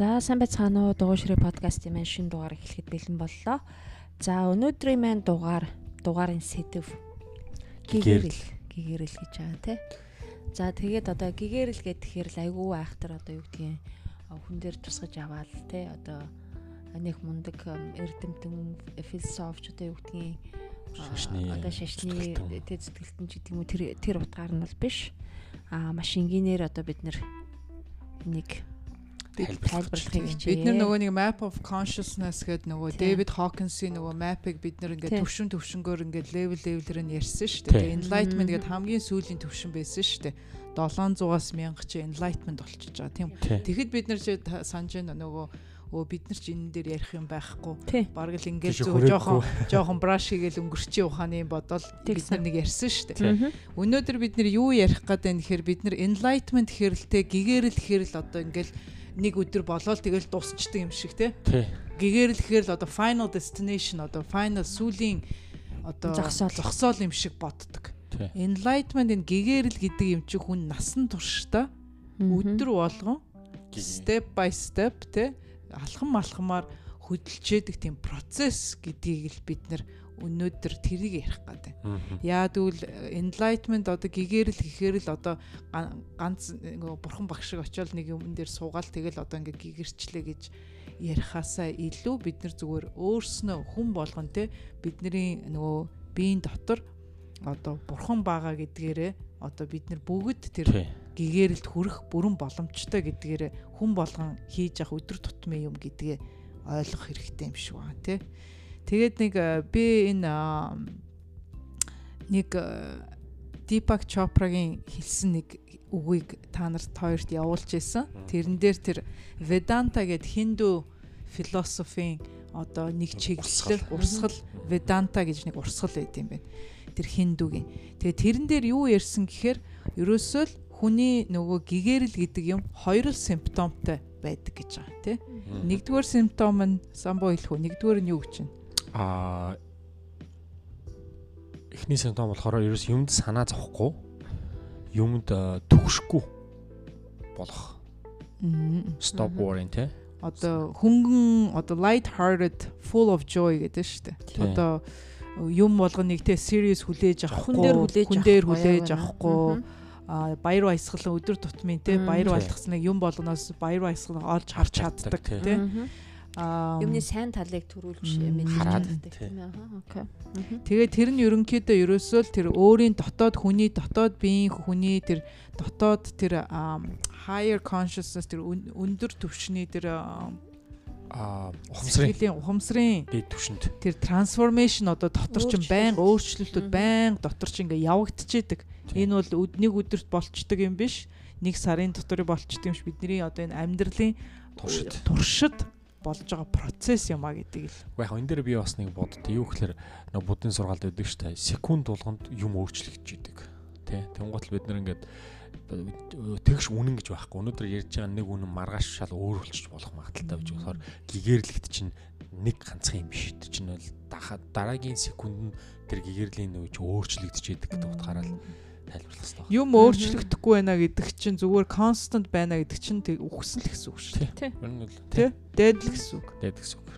За сайн байцгаана уу дугуйшрэ подкастын маань шинэ дугаар эхлэхэд бэлэн боллоо. За өнөөдрийн маань дугаар дугаарын сэдв гигэрэл гигэрэл гэж байгаа тий. За тэгээд одоо гигэрэл гэхээр л айгүй айхтар одоо юу гэдгийг хүн дээр тусгаж аваал тий одоо нэг мундаг эрдэмтэн философч одоо юу гэдгийг одоо шашны тий зүтгэлтэн ч гэдэг юм уу тэр тэр утгаар нь бол биш. Аа маш энгийнээр одоо бид нэг тайлбарлахыг хичээе. Бид нар нөгөө нэг map of consciousness гэдэг нөгөө David Hawkins-ийн нөгөө map-ыг бид нар ингээд төвшин төвшнгөөр ингээд level level-ээр нь ярьсан шүү дээ. Enlightenment гэдэг хамгийн сүүлийн төвшин байсан шүү дээ. 700-аас 1000 чи enlightenment болчихж байгаа тийм. Тэгэхэд бид нар чи санаж байна нөгөө өө бид нар ч энэ дээр ярих юм байхгүй. Бараг л ингээд зөв жоохон жоохон браш хийгээл өнгөрчийн ухааны бодол бид нар нэг ярьсан шүү дээ. Өнөөдөр бид нар юу ярих гэдэг нь гэхээр бид нар enlightenment хэрэлтэй гэгэрэл хэрэл одоо ингээд нэг өдөр болоод тэгэл дуусчдаг юм шиг тий. Гэгээр л тэгэхээр л одоо final destination одоо final сүлийн одоо зогсоол зогсоол юм шиг боддог. Enlightenment энэ гэгэрэл гэдэг юм чи хүн насан туршдаа өдөр болгон step by step тий алхам алхамаар хөдөлж яадаг тийм процесс гэдгийг л бид нар өнөөдөр тэрийг ярих гэдэг. Яа тэгвэл enlightenment одоо гэгэрэл гэхээр л одоо ганц бурхан багш шиг очиод нэг юм дээр суугаал тэгэл одоо ингээ гэгэрчлээ гэж ярихаасаа илүү бид нар зүгээр өөрснөө хүн болгон те бидний нөгөө биеийн дотор одоо бурхан байгаа гэдгээрээ одоо бид нар бүгд тэр гэгэрэлд хүрэх бүрэн боломжтой гэдгээрээ хүн болгон хийж явах өдөр тутмын юм гэдгээ ойлгох хэрэгтэй юм шиг байна тий. Тэгээд нэг э, би энэ нэг Дипак э, Чопрагийн хэлсэн нэг үгийг та нарт хоёрт явуулж исэн. Тэрэн дээр тэр Веданта гэд хинду философийн одоо нэг чиглэл урсгал Веданта гэж нэг урсгал байт юм байна. Тэр хиндугийн. Тэгээ тэрэн дээр юу ярьсан гэхээр ерөөсөө л хүний нөгөө гэгэрэл гэдэг юм хоёр симптомтой байдаг гэж байгаа тийм. Нэгдүгээр симптом нь самбо хэлэх үү? Нэгдүгээр нь юу гэж байна? А эхний симптом болохоор ерөөс юмд санаа зовхгүй. Юмд төгшөхгүй болох. Stop worrying те одоо хөнгөн одоо light hearted full of joy гэдэг шүү дээ. Одоо юм болгоныг те serious хүлээж авахгүй хүн дээр хүлээж авахгүй а баяр баясгалан өдөр тутмын те баяр баясгаланыг юм болгоноос баяр баясгалан олж харж чаддаг те юмны сайн талыг төрүүлж мэдэрдэг тийм аа окей. Тэгээ тэр нь ерөнхийдөө ерөөсөө л тэр өөрийн дотоод хүний дотоод биеийн хүний тэр дотоод тэр higher consciousness тэр өндөр түвшний тэр а ухамсарын. ухамсарын дээд түвшинд тэр трансформашн одоо дотор чинь байн өөрчлөлтүүд байн дотор чинь ингээ явагдчихэдэг. Энэ бол нэг өдөрт болчдөг юм биш. Нэг сарын дотор болчдөг юм ш бидний одоо энэ амьдралын туршид. туршид болж байгаа процесс юм а гэдэг л. Уу яг энэ дээр би бас нэг боддоо юу гэхээр нэг будын сургаалд өгдөг дээ. Секунд болгонд юм өөрчлөгдөж идэг. Тэ. Тэнгуут л бид нэр ингээд тэгш үнэн гэж байхгүй. Өнөөдөр ярьж байгаа нэг үнэн маргааш шал өөр болчих болох магадaltaй гэж болохоор гэгээрлэгт чинь нэг ганцхан юм биш. Тэр чинь бол дараагийн секунд нь тэр гэгэрлийн нөөч өөрчлөгдөж идэг гэдэг утгаараа л тайлбарлах хэрэгтэй. Юм өөрчлөгдөхгүй байна гэдэг чинь зүгээр constant байна гэдэг чинь үхсэн л гэсэн үг шүү дээ. Тэ? Дээд л гэсэн үг. Дээд гэсэн үг.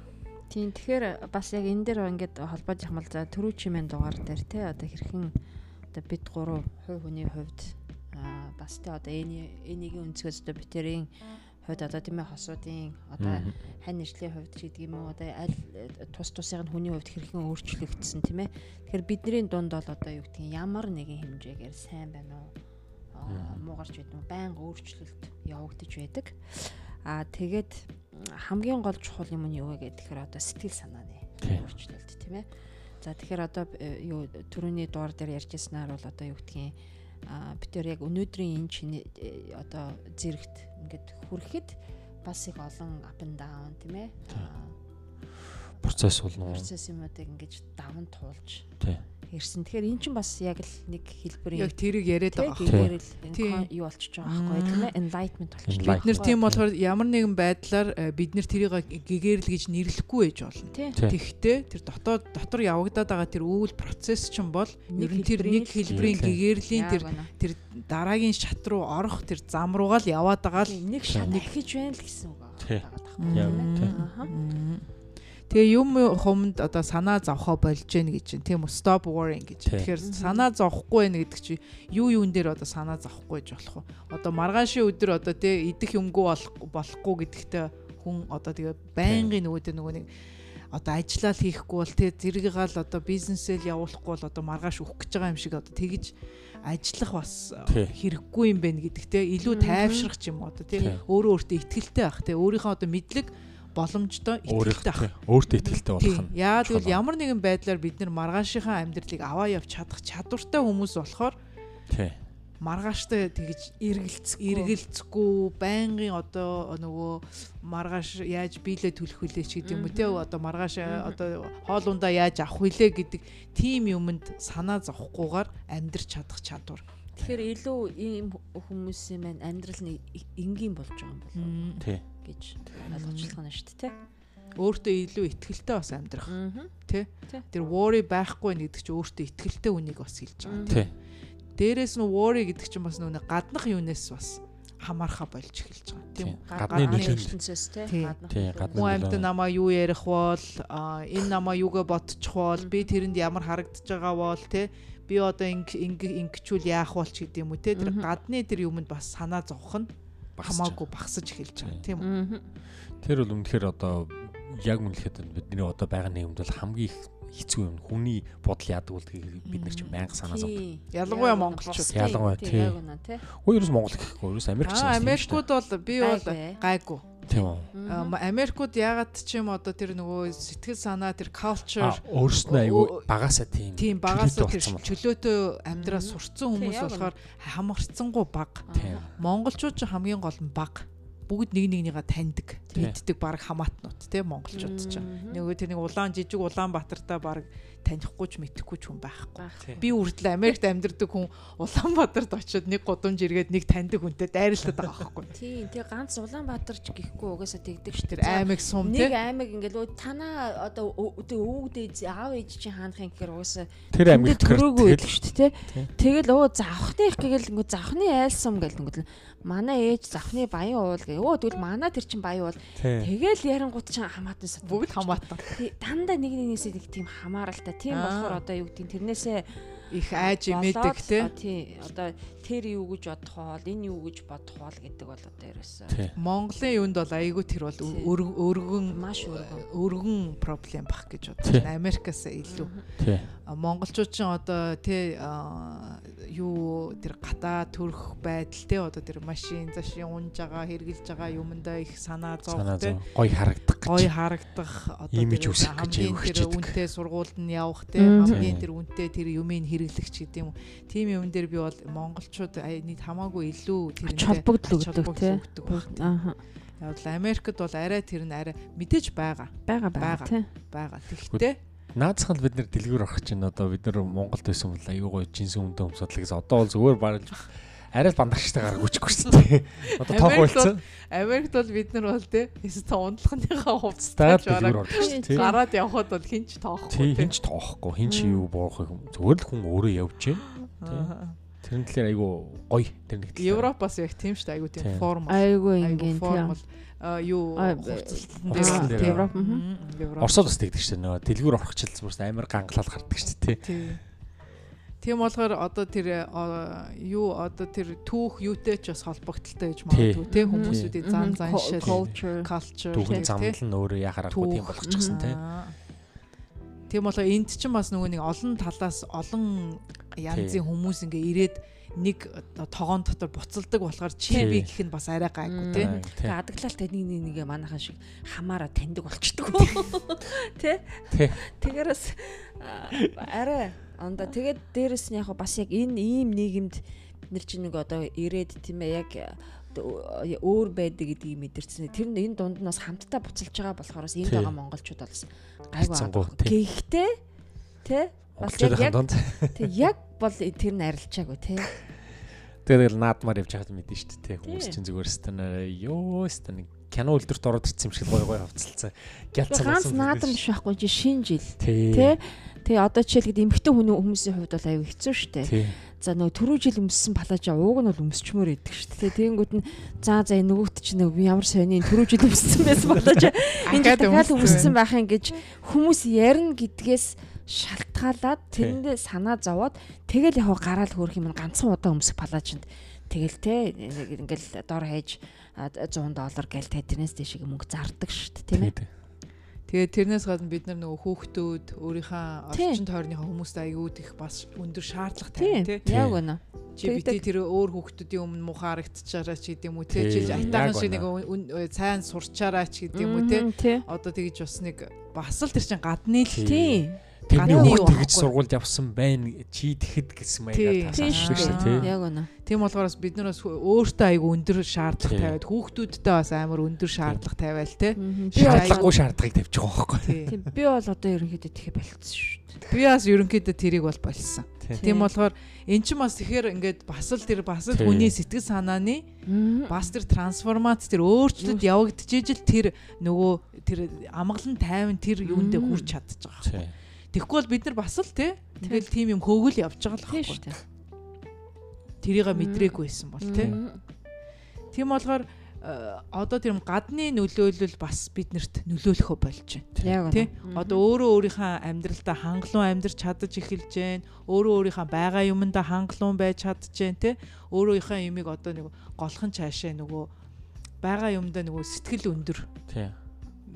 Тийм тэгэхээр бас яг энэ дээр ингээд холбоод яхмал за төрүү чимэн дугаар дээр те одоо хэрхэн одоо бид гурав хувь хүний хувьд бас те одоо эний энийгийн өнцгөөс одоо битэрийн хувьд одоо тийм ээ хосуудын одоо хань нэршлийн хувьд ч гэдэг юм уу одоо аль тус тусыг нь хүний хувьд хэрхэн өөрчлөгдсөн тийм ээ. Тэгэхээр бидний дунд бол одоо юу гэдгийг ямар нэгэн хэмжээгээр сайн байна уу? Муугарч байдаг уу байнга өөрчлөлт явагдаж байдаг. Аа тэгээд хамгийн гол чухал юм нь юу вэ гэхээр одоо сэтгэл санааны өөрчлөлт тийм ээ. За тэгэхээр одоо э, юу төрөний дуур дээр ярьжсанаар бол одоо юу гэдгийг бид яг өнөөдрийн энэ чиний э, одоо зэрэгт ингээд хүрэхэд бас их олон up and down тийм ээ процесс болно. Процесс юмудыг ингэж даван туулж. Тий ирсэн. Тэгэхээр эн чинь бас яг л нэг хэлбэрийн яг тэрийг яриад байгаа. Байхгүй. юу болчихж байгаа байхгүй тийм ээ enlightenment болчихж байгаа. Бид нэр тийм болохоор ямар нэгэн байдлаар э, бид нэр тэрийг гэгэрл гэж нэрлэхгүй байж болно. Тэгэхдээ тэр дотоод дотор явагдаад байгаа тэр үйл процесс чинь бол ер нь тэр нэг хэлбэрийн гэгэрлийн тэр тэр дараагийн шат руу орох тэр зам руугаа л яваад байгаа л нэг шат гэж байна л гэсэн үг байгаа байхгүй. Тэгээ юм хумд одоо санаа зовхоо болж гэн гэж чинь. Тийм үү stop worrying гэж. Тэгэхээр санаа зовхгүй байх гэдэг чи юу юун дээр одоо санаа зовхгүй гэж болох вэ? Одоо маргаашийн өдөр одоо тий идэх юмгүй болохгүй гэдэгтээ хүн одоо тэгээ байнгын нөгөөдөө нөгөө нэг одоо ажиллаа хийхгүй бол тий зэрэгээл одоо бизнесэл явуулахгүй бол одоо маргааш өгөх гэж байгаа юм шиг одоо тэгж ажиллах бас хэрэггүй юм байна гэдэг те илүү тайвшрах ч юм одоо те өөрөө өөртөө ихтгэлтэй байх те өөрийнхөө одоо мэдлэг боломжтой итгэлтэй. Өөртөө итгэлтэй болох нь. Яагаад гэвэл ямар нэгэн байдлаар бид нар маргаашийнхаа амьдралыг аваа явж чадах чадвартай хүмүүс болохоор тий. Маргааштай тэгж эргэлцэх эргэлцэхгүй байнгын одоо нөгөө маргааш яаж биелээ төлөх вүлээ ч гэдэг юм уу те одоо маргааш одоо хоол ундаа яаж авах вүлээ гэдэг тийм юмд санаа зовхгүйгээр амьдрч чадах чадвар. Тэгэхээр илүү ийм хүмүүсийн маань амьдрал нь энгийн болж байгаа юм болов. Тий гэж ойлгочлох нь шүү дээ, тэ. Өөртөө илүү ихтгэлтэй бас амьдрах. Тэ. Тэр worry байхгүй гэдэг чинь өөртөө ихтгэлтэй үнийг бас хэлж байгаа. Тэ. Дээрээс нь worry гэдэг чинь бас нүг гаднах юунаас бас хамаарха болж эхэлж байгаа. Тийм? Гадны нөлөөлөлтөөс тий. Гадны. Амьд намаа юу ярих бол энэ намаа юугээ бодчих бол би тэрэнд ямар харагдаж байгаа бол тий би одоо ингэ ингэчүүл яах бол ч гэдэм үү те тэр гадны тэр юмд бас санаа зовх нь хамаагүй багсаж эхэлж байгаа тийм үү. Тэр бол үнэхээр одоо яг үнэхээр бидний одоо байгаа нийгэмд бол хамгийн их хэцүү юм. Хүний бодол яадаг бол бид нар чинь байнга санаа зовдог. Ялангуяа монголчууд. Ялангуяа тий. Өө ерөөс монгол гэхгүй ерөөс Америкч. Аа Америкууд бол би бол гайгүй. Тийм үү. Америкууд ягаад ч юм одоо тэр нөгөө сэтгэл санаа тэр culture өөрснөө айгүй багасаа тийм. Тийм багасаа тэр чөлөөтэй амьдраа сурцсан хүмүүс болохоор хамарцсангүй баг. Монголчууд ч хамгийн гол нь баг бүгд нэг нэгнийгээ таньдаг мэддэг баг хамаатнууд тийм монголчууд ч нөгөө тэр нэг улаан жижиг Улаанбаатартаа баг танихгүй ч мэдэхгүй ч хүн байхгүй. Би үрдэл Америкт амьдардаг хүн Улаанбаатарт очиод нэг гудамж иргээд нэг таньдаг хүнтэй дайралтаад байгаа байхгүй. Тийм. Тэгээ ганц Улаанбаатарч гэхгүй угаасаа тэгдэг шүү дээ. Аймаг сум тийм. Нэг аймаг ингээл танаа одоо өвгдээ аав ээж чинь хаанах юм гэхээр угаасаа тэр аймаг төрөөгүй байдаг шүү дээ. Тэгэл өө завхных гэгээл ингээ завхны айл сум гэл ингээ манай ээж завхны баян уул гээ. Өө тэгвэл манай тэр чин баян уул. Тэгэл ярангууд чинь хамаатан сат. Бүгд хамаатан. Дандаа нэг нэгнээсээ нэг тийм хамааралтай. Тийм болохоор одоо юу гэдэг тэрнээсээ их айж имэдэг тий. Одоо тэр юу гэж бодох хоол, энэ юу гэж бодох хоол гэдэг бол одоо ерөөсөө. Монголын юунд бол айгүй тэр бол өргөн маш өргөн. өргөн проблем бах гэж бодож байна. Америкаас илүү. Монголчууд ч одоо тий юу тэр гатаа төрөх байдал те одоо тэр машин зашин унж байгаа хэрглэж байгаа юмдаа их санаа зовх те гой харагдах гэж. Гой харагдах одоо имиж үсэх гэж тэр үнтэй сургуульд нь явах те хамгийн тэр үнтэй тэр юмыг хэрэглэгч гэдэг юм. Тийм юм дээр би бол монголчууд нийт хамаагүй илүү тэр холбогдол өгдөг те аа Явал Америкт бол арай тэр нь арай мэдээж байгаа. Байгаа байгаа. Байгаа. Тэгэхдээ наадсхан бид нэр дэлгүүр орох чинь одоо бид нар Монголд байсан бол аюу гой жинсэн өмдөө өмсөдлөө гэсэн одоо бол зүгээр бараг арай л бандагчтай гараг үчихгүй шүү дээ. Одоо тоох болсон. Америкт бол бид нар бол тий эсвэл ундлахныхаа хувцастай дээ. Гараад явхад бол хинч тоохгүй. Тий хинч тоохгүй. Хинч юу боохыг зүгээр л хүн өөрөө явж байна. Тэрэн талаар айгу гоё тэр нэг талаар. Европоос яг тийм шүү дээ айгу тийм форм. Айгу ингийн тийм. юу? Хувцалт Европ. Оросод бас тэгдэг шүү дээ. Дэлгүүр орохчлц бүрс амар гангалал гардаг шүү дээ. Тийм. Болохоор одоо тэр юу одоо тэр түүх юутэй ч бас холбогдолтой гэж магадгүй тийм хүмүүсүүдийн зан заншил culture. түүхэн замнал нь өөрөө яхаарахгүй тийм болгочихсон тийм. Тийм болохоор энд ч бас нөгөө нэг олон талаас олон янзын хүмүүс ингээ ирээд нэг тогоон дотор буцалдаг болохоор чи би гэх нь бас арай гайгүй тий. Тэгээ адаглалтай нэг нэг манайхан шиг хамаараа таньдаг болчдөг. Тэ? Тэгэр бас арай онда тэгээд дээрэс нь яг бас яг энэ ийм нийгэмд бид чинь нэг одоо ирээд тийм ээ яг өөр байдаг гэдгийг мэдэрсэн. Тэр нь энэ дунд нь бас хамтдаа буцалж байгаа болохоор энд байгаа монголчууд бол бас гайгүй. Гэхдээ тэ бас яг тэг яг бол тэр нь арилчаагүй тий. Тэгээд наадмаар явж байхад мэдэн шүү дээ. Хүмүүс чинь зүгээр станаа ёо станаа кино үлдэрт ороод ирсэн юм шиг гой гой хавцалцсан. Гялцсан ганц наадам биш байхгүй чи шинэ жил. Тэ. Тэгээ одоо жишээлгээд эмгэгтэй хүний хүмүүсийн хувьд бол аюу хэцүү шүү дээ. За нөгөө түрүү жил өмссөн палажа ууг нь бол өмсчмөр идэг шүү дээ. Тэгэнгүүт нь за за нөгөөт чинь нөгөө ямар сони түрүү жил өмссөн байсан палажа энэ дахиад өмссөн байх юм гэж хүмүүс ярина гэдгээс шалтгаалаад тэрэндээ санаа зовоод тэгэл яг гараал хөөх юм ганцхан удаа өмсөх палажинд тэгэл те ингээл дор хаяж 100 доллар гээл тэднээс дэшиг мөнгө зардаг дээ тийм ээ. Тэгээд тэрнээс гадна бид нар нөгөө хүүхдүүд өөрийнхөө орчин тойрныхоо хүмүүст аягүй их бас өндөр шаардлага тавина тий. Яг үнэ. Чи бити тэр өөр хүүхдүүдийн өмнө муухай харагдчихараа ч гэдэм үү тий. Чи айтаахан шиг нэг сайн сурчаараа ч гэдэм үү тий. Одоо тэгж бас нэг бас л тэр чин гадны л тий Тэрний хүүхд тэгж сургуульд явсан байна чи тэгэхэд гэсэн маягаар таасан шүү дээ. Яг үнэ. Тийм болохоос бид нар бас өөртөө айгу өндөр шаардлага тавиад хүүхдүүдтэй бас амар өндөр шаардлага тавиал те. Шаардлагагүй шаардлагыг тавьж байгаа байхгүй. Тийм би бол одоо ерөнхийдөө тэгэхээр болцсон шүү дээ. Би бас ерөнхийдөө тэрийг бол болсон. Тийм болохоор эн чинь бас тэгэхээр ингээд бас л тэр бас л хүний сэтгэл санааны бас тэр трансформац тэр өөрчлөлт явагдчихэж л тэр нөгөө тэр амгалан тайван тэр юундээ хүрч чадчих байгаа. Тэгэхгүй бол бид нар бас л тий тэгэл тийм юм хөөгөл явж байгаа л байхгүй шүү дээ. Тэрийг мэдрээгүй байсан бол тий. Тийм болохоор э, одоо тэр гадны нөлөөлөл бас биднэрт нөлөөлөхөө болж байна. Тий. Одоо өөрөө өөрийнхөө амьдралдаа хангалуун амьдарч чадаж эхэлж байна. Өөрөө өөрийнхөө байгаа юмдаа хангалуун байж чадж байна. Тий. Өөрийнхөө юмыг одоо нэг голхон цаашаа нөгөө байгаа юмдаа нөгөө сэтгэл өндөр. Тий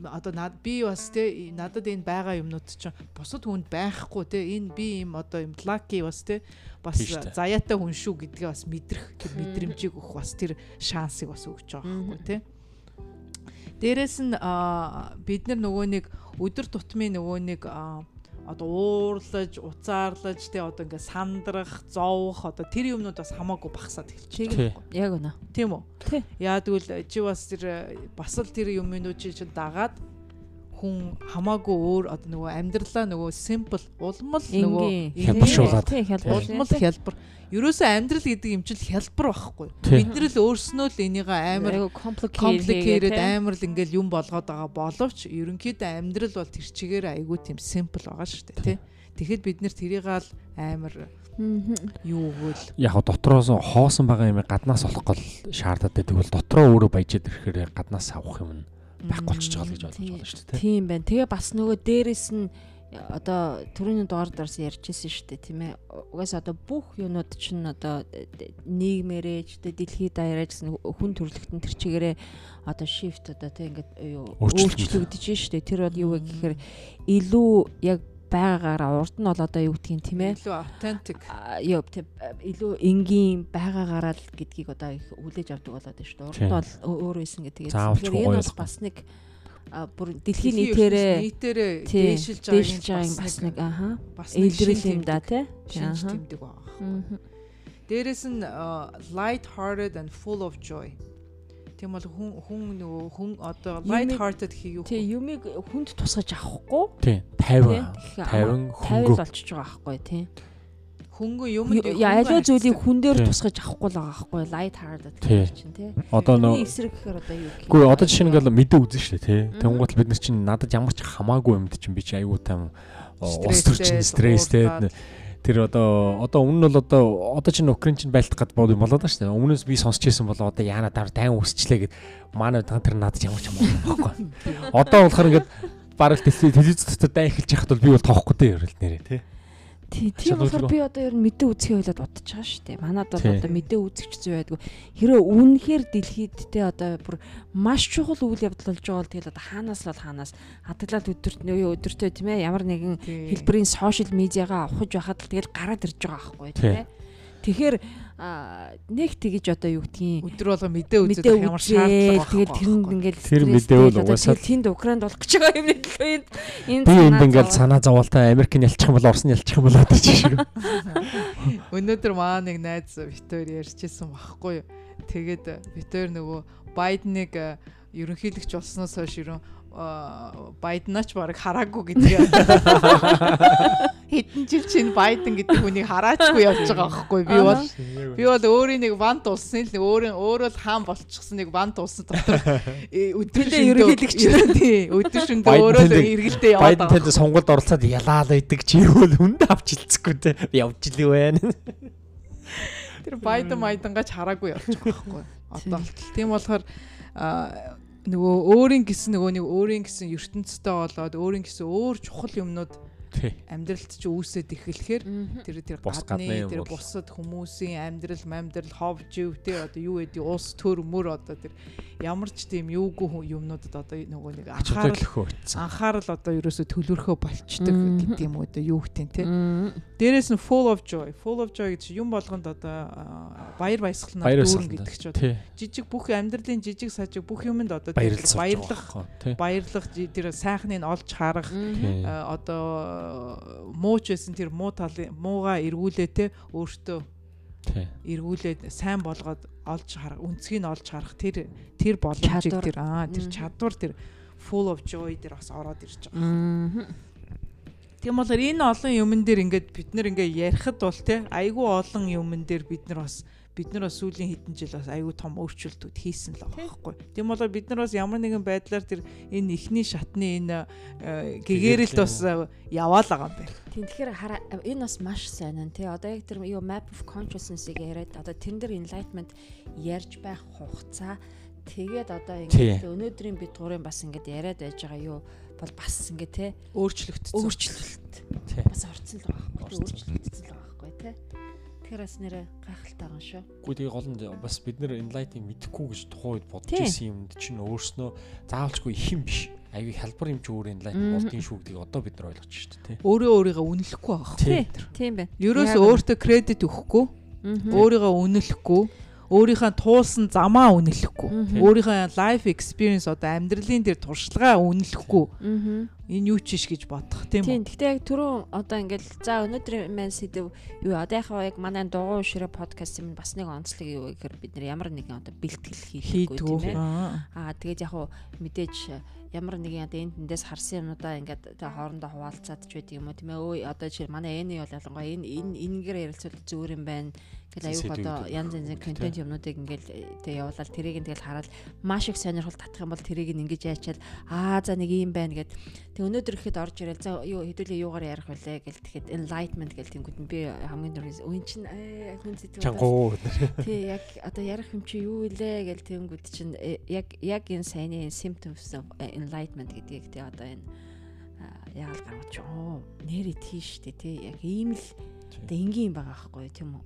одоо над би бас те надад энэ байгаа юмнууд чинь бусад хүнд байхгүй те энэ би юм одоо юм лаки бас те бас заяатай хүн шүү гэдгээ бас мэдрэх тэр мэдрэмжийг өгөх бас тэр шансыг бас өгч байгаа байхгүй те. Дээрэс нь бид нар нөгөө нэг өдөр тутмын нөгөө нэг одоо уурлаж, уцаарлаж тий одоо ингээ сандрах, зовох одоо тэр юмнууд бас хамаагүй багасаад байна. Яг үнэ. Тийм үү? Тий. Яа тэгвэл чи бас тэр бас л тэр юмнууд чи дагаад хүн хамаагүй өөр одоо нөгөө амьдралаа нөгөө simple улмал нөгөө хялбаршуулаад. улмал хялбар. Ерөөсөө амьдрал гэдэг юм чил хялбар байхгүй. Бид нар л өөрснөө л энийг амар complicated амар л ингээл юм болгоод байгаа боловч ерөнхийдөө амьдрал бол тэр чигээр айгүй тийм simple байгаа шүү дээ тий. Тэгэхэд бид нэр тэрийг л амар юу өгөөл яг дотроос хоосон байгаа юм гаднаас олох гол шаардаад тэгвэл дотроо өөрөө баяжаад ирэхээр гаднаас авах юм байхгүй болчихж байгаа л гэж ойлгож байна шүү дээ тийм байна. Тэгээ бас нөгөө дээрэс нь одоо түрүүний дугаар дээрс ярьжсэн шүү дээ тийм ээ. Угаасаа одоо бүх юмнууд чинь одоо нийгмээрээ ч дэлхийд даяараа гэсэн хүн төрөлхтөн тэр чигээрээ одоо shift одоо тийм ингээд юу өөрчлөгдөж шүү дээ. Тэр бол юу вэ гэхээр илүү яг байгаагаараа урд нь бол одоо юу гэдгийг тийм ээ илүү authentic ёо тийм илүү энгийн байгаагаараа л гэдгийг одоо их хүлээж авдаг болоод байна шүү дээ. Урд нь бол өөр байсан гэдэг. Тэгэхээр энэ бас нэг бүр дэлхийн нийтээрээ нийтээрээ дээшилж байгаа юм бас нэг ааха илрэл юм да тий шинж тэмдэг байгаа. Дээрэс нь light hearted and full of joy. Тийм бол хүн хүн нөгөө хүн одоо light hearted хийх тий юмыг хүнд тусгаж авахгүй. Тий 50 50 хөнгө. болчихж байгаа байхгүй тий. Хөнгөн юм аливаа зүйлийг хүн дээр тусгаж авахгүй л байгаа байхгүй light hearted чинь тий. Одоо нөө эсрэг гэхээр одоо юу гэх. Гэхдээ одоо жишээ нь ингээл мэдээ үзэн шүү дээ тий. Тэнгуут бид нар чинь надад ямар ч хамаагүй юмд чинь би чи аюу тайм ус төрчин стресстэй тэр одоо одоо өмнө нь бол одоо одоо чинь Украин чинь байлдах гад бод юм болоод байна шүү дээ. Өмнөөс би сонсч ирсэн бол одоо яана даар тайван үсчлээ гэд манай тэр надад ямар ч юм байхгүй. Одоо болохоор ингээд бараг телевиз дотор дай эхэлж яхад бол би бол тоохгүй дээ ерэл нэрээ тий. Тий, тийм болохоор би одоо ер нь мэдээ үзэхээ ойлоод бодож байгаа шүү дээ. Манад бол одоо мэдээ үзэгч зүй байдгүй. Хэрэв үнэхээр дэлхийд те одоо бүр маш чухал үйл явдал болж байгаа бол тэгэл одоо хаанаас л хаанаас хадгалаад өдөрт нөө өдөртөө тийм ээ ямар нэгэн хэлбэрийн сошиал медиагаа авахж байхад л тэгэл гараад ирж байгаа байхгүй тийм ээ. Тэгэхээр нэг тэгэж одоо юу гэдгийг өдөр болго мэдээ үзэх ямар шаардлага. Тэгээд тэрэнд ингээл тэр мэдээ бол угаасаа тэнд Украинд болох гэж байгаа юм нэлээд энэ би энд ингээл санаа зовоолтой Америк нь ялчих юм бол Орос нь ялчих юм бол чи шиг. Өнөөдөр маа нэг найз Витор ярьжсэн багхгүй. Тэгээд Витор нөгөө Байденыг ерөнхийлөгч болсноос хойш ерөн Байденаач баг хараагүй гэдэг. Хэдэн жил чинь Байден гэдэг хүнийг хараачгүй явж байгаа байхгүй би бол би бол өөрийн нэг вант улсын л өөрөө өөрөө л хаан болчихсон нэг вант улсын дотор өдөр ерөнхийлөгч тий өдөр шөндөө өөрөө л эргэлдээ яваад байгаа. Байден сонгуульд оролцоод ялаал байдаг чи юу л хүнд авчилцэхгүй те явж л юу байна. Тэр Байден Майдангаач хараагүй явчих байхгүй. Одоо болтол. Тийм болохоор нөгөө өөрийн гэсэн нөгөө нэг өөрийн гэсэн ертөнцтэй болоод өөрийн гэсэн өөр чухал юмнууд амьдралд ч үүсээд эхлэхээр тэр тэр гадны тэр бусад хүмүүсийн амьдрал амьдрал ховж ив тэр одоо юу гэдэг уус төр мөр одоо тэр ямар ч тийм юугүй юмнуудад одоо нөгөө нэг анхаарал анхаарал одоо ерөөсө төлөвлөхөө болчдөг гэдэг юм уу одоо юу гэх те дээрээс нь full of joy. Full of joy гэж юм болгонд одоо баяр баясгалнаар дүүрэн гэдэг ч одоо жижиг бүх амьдралын жижиг сажиг бүх юмд одоо баярлах баярлах тэр сайхныг олж харах одоо муу ч байсан тэр муу талын мууга эргүүлээ те өөртөө эргүүлээд сайн болгоод олж харах үнцгийг нь олж харах тэр тэр боломжийг тэр аа тэр чадвар тэр full of joy дээр бас ороод ирж байгаа. Тийм болохоор энэ олон юмн дээр ингээд бид нэр ингээ ярихад бол те айгүй олон юмн дээр бид нар бас бид нар бас сүүлийн хэдэн жил бас айгүй том өөрчлөлтүүд хийсэн л байгаа байхгүй. Тийм болоо бид нар бас ямар нэгэн байдлаар тэр энэ ихний шатны энэ э, гэгэрэлд бас яваал байгаа юм байна. Тийм тэгэхээр энэ бас маш сайн нь тий. Одоо яг тэр юу map of consciousness-ийг яриад одоо тэрэн дээр enlightenment ярьж байх хугацаа. Тэгээд одоо ингээд өнөөдрийн бид гурийн бас ингээд яриад байж байгаа юу бол бас ингээд те өөрчлөгдсөн өөрчлөлт бас орцсон л байгаа байхгүй өөрчлөгдсөн л байгаа байхгүй те Тэгэхээр бас нэрэ гайхалтай байгаа шүү. Гэхдээ тэгээ гол нь бас бид нэр enlighten мэдэхгүй гэж тухайн үед бодож исэн юмд чинь өөрснөө заавалчгүй их юм биш. Аюу хялбар юм чи өөр enlighten болдгийн шүү гэдгийг одоо бид нар ойлгож шүү дээ. Өөрөө өөрийгөө үнэлэхгүй байгаа. Тийм байна. Ерөөсөө өөртөө кредит өгөхгүй. Өөрийгөө үнэлэхгүй өөрийнхөө туулсан замаа үнэлэхгүй. Өөрийнхөө life experience одоо амьдралын дээр туршлагаа үнэлэхгүй. Энэ юу ч иш гэж бодох тийм үү? Тийм. Гэхдээ яг түрүүн одоо ингээл за өнөөдрийн маань сэдв юу одоо яхаа яг манай дугуй ширээ подкаст юм бас нэг онцлог юу гэхээр бид нар ямар нэгэн одоо бэлтгэл хийхгүй тийм ээ. Аа тэгээд яг мэдээж ямар нэгэн одоо энд тэндээс харсан юмудаа ингээд хоорондоо хуваалцаад ч байдаг юм уу? Тийм ээ. Өө одоо жишээ манай эний бол ялангуяа энэ энэ энэгээр ярилцвал зүгээр юм байна. Тэгэл аюух одоо янз янзын контент юмнуудыг ингээл тэг явуулаад тэрийг нь тэгэл хараад маш их сонирхол татах юм бол тэрийг нь ингэж яачаад аа за нэг юм байна гэд. Тэг өнөөдөр ихэд орж ирэл за юу хэдүүлээ юугаар ярих вүлээ гэл тэгэхэд enlightenment гэл тэнгууд нь би хамгийн дөрөв үн чин хүн зэт чангуу тий яг одоо ярих юм чи юу илээ гэл тэнгууд чин э, яг яг энэ сайны symptoms of enlightenment гэдгийг тий одоо энэ яагаад гаргаж оо нэр тийш тий тий яг ийм л одоо энгийн байгаа байхгүй тийм үү?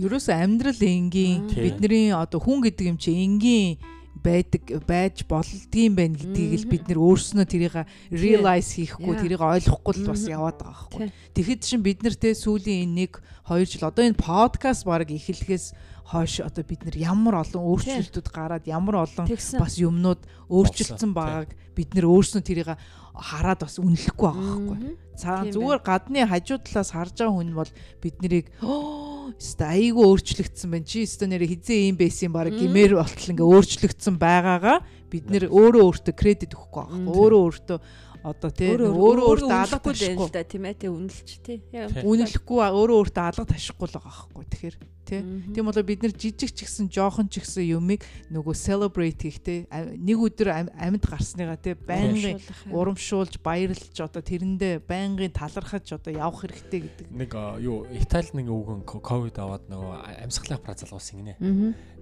Ерөөсөө амьдрал энгийн бидний одоо хүн гэдэг юм чи энгийн байдаг байж болдгийм байх гэдгийг л бид нэр өөрснөө тэрийг realize хийхгүй тэрийг ойлгохгүй л бас яваад байгаа байхгүй. Тэгэхэд чин бид нартэй сүүлийн энэ 1 2 жил одоо энэ подкаст баг эхлэхээс хойш одоо бид нар ямар олон өөрчлөлтүүд гараад ямар олон бас юмнууд өөрчлөлтсөн байгааг бид нэр өөрснөө тэрийг хараад бас үнэлэхгүй байгаа байхгүй. Цаа зүгээр гадны хажуу талаас харж байгаа хүн бол бид нарыг өстой айгүй өөрчлөгдсөн байна. Чи өстой нэрэ хизээ юм байсан баг гимээр болтол ингээ өөрчлөгдсөн байгаагаа бид нэр өөрөө өөртөө кредит өгөхгүй байгаа. Өөрөө өөртөө одоо тий өөрөө өөртөө алга ташихгүй. да тийм ээ тий үнэлж тий. Үнэлэхгүй өөрөө өөртөө алга ташихгүй л байгаа байхгүй тэгэхээр тий. Тийм болоо бид нар жижиг ч гэсэн жоохон ч гэсэн юмыг нөгөө celebrate хийхтэй нэг өдөр амьд гарсныгаа тий байнгын урамшуулж баярлж одоо тэрэндээ байнгын талархаж одоо явах хэрэгтэй гэдэг. Нэг юу Итали нэг үгэн ковид аваад нөгөө амьсгалын аппарат залгуулсан гинэ.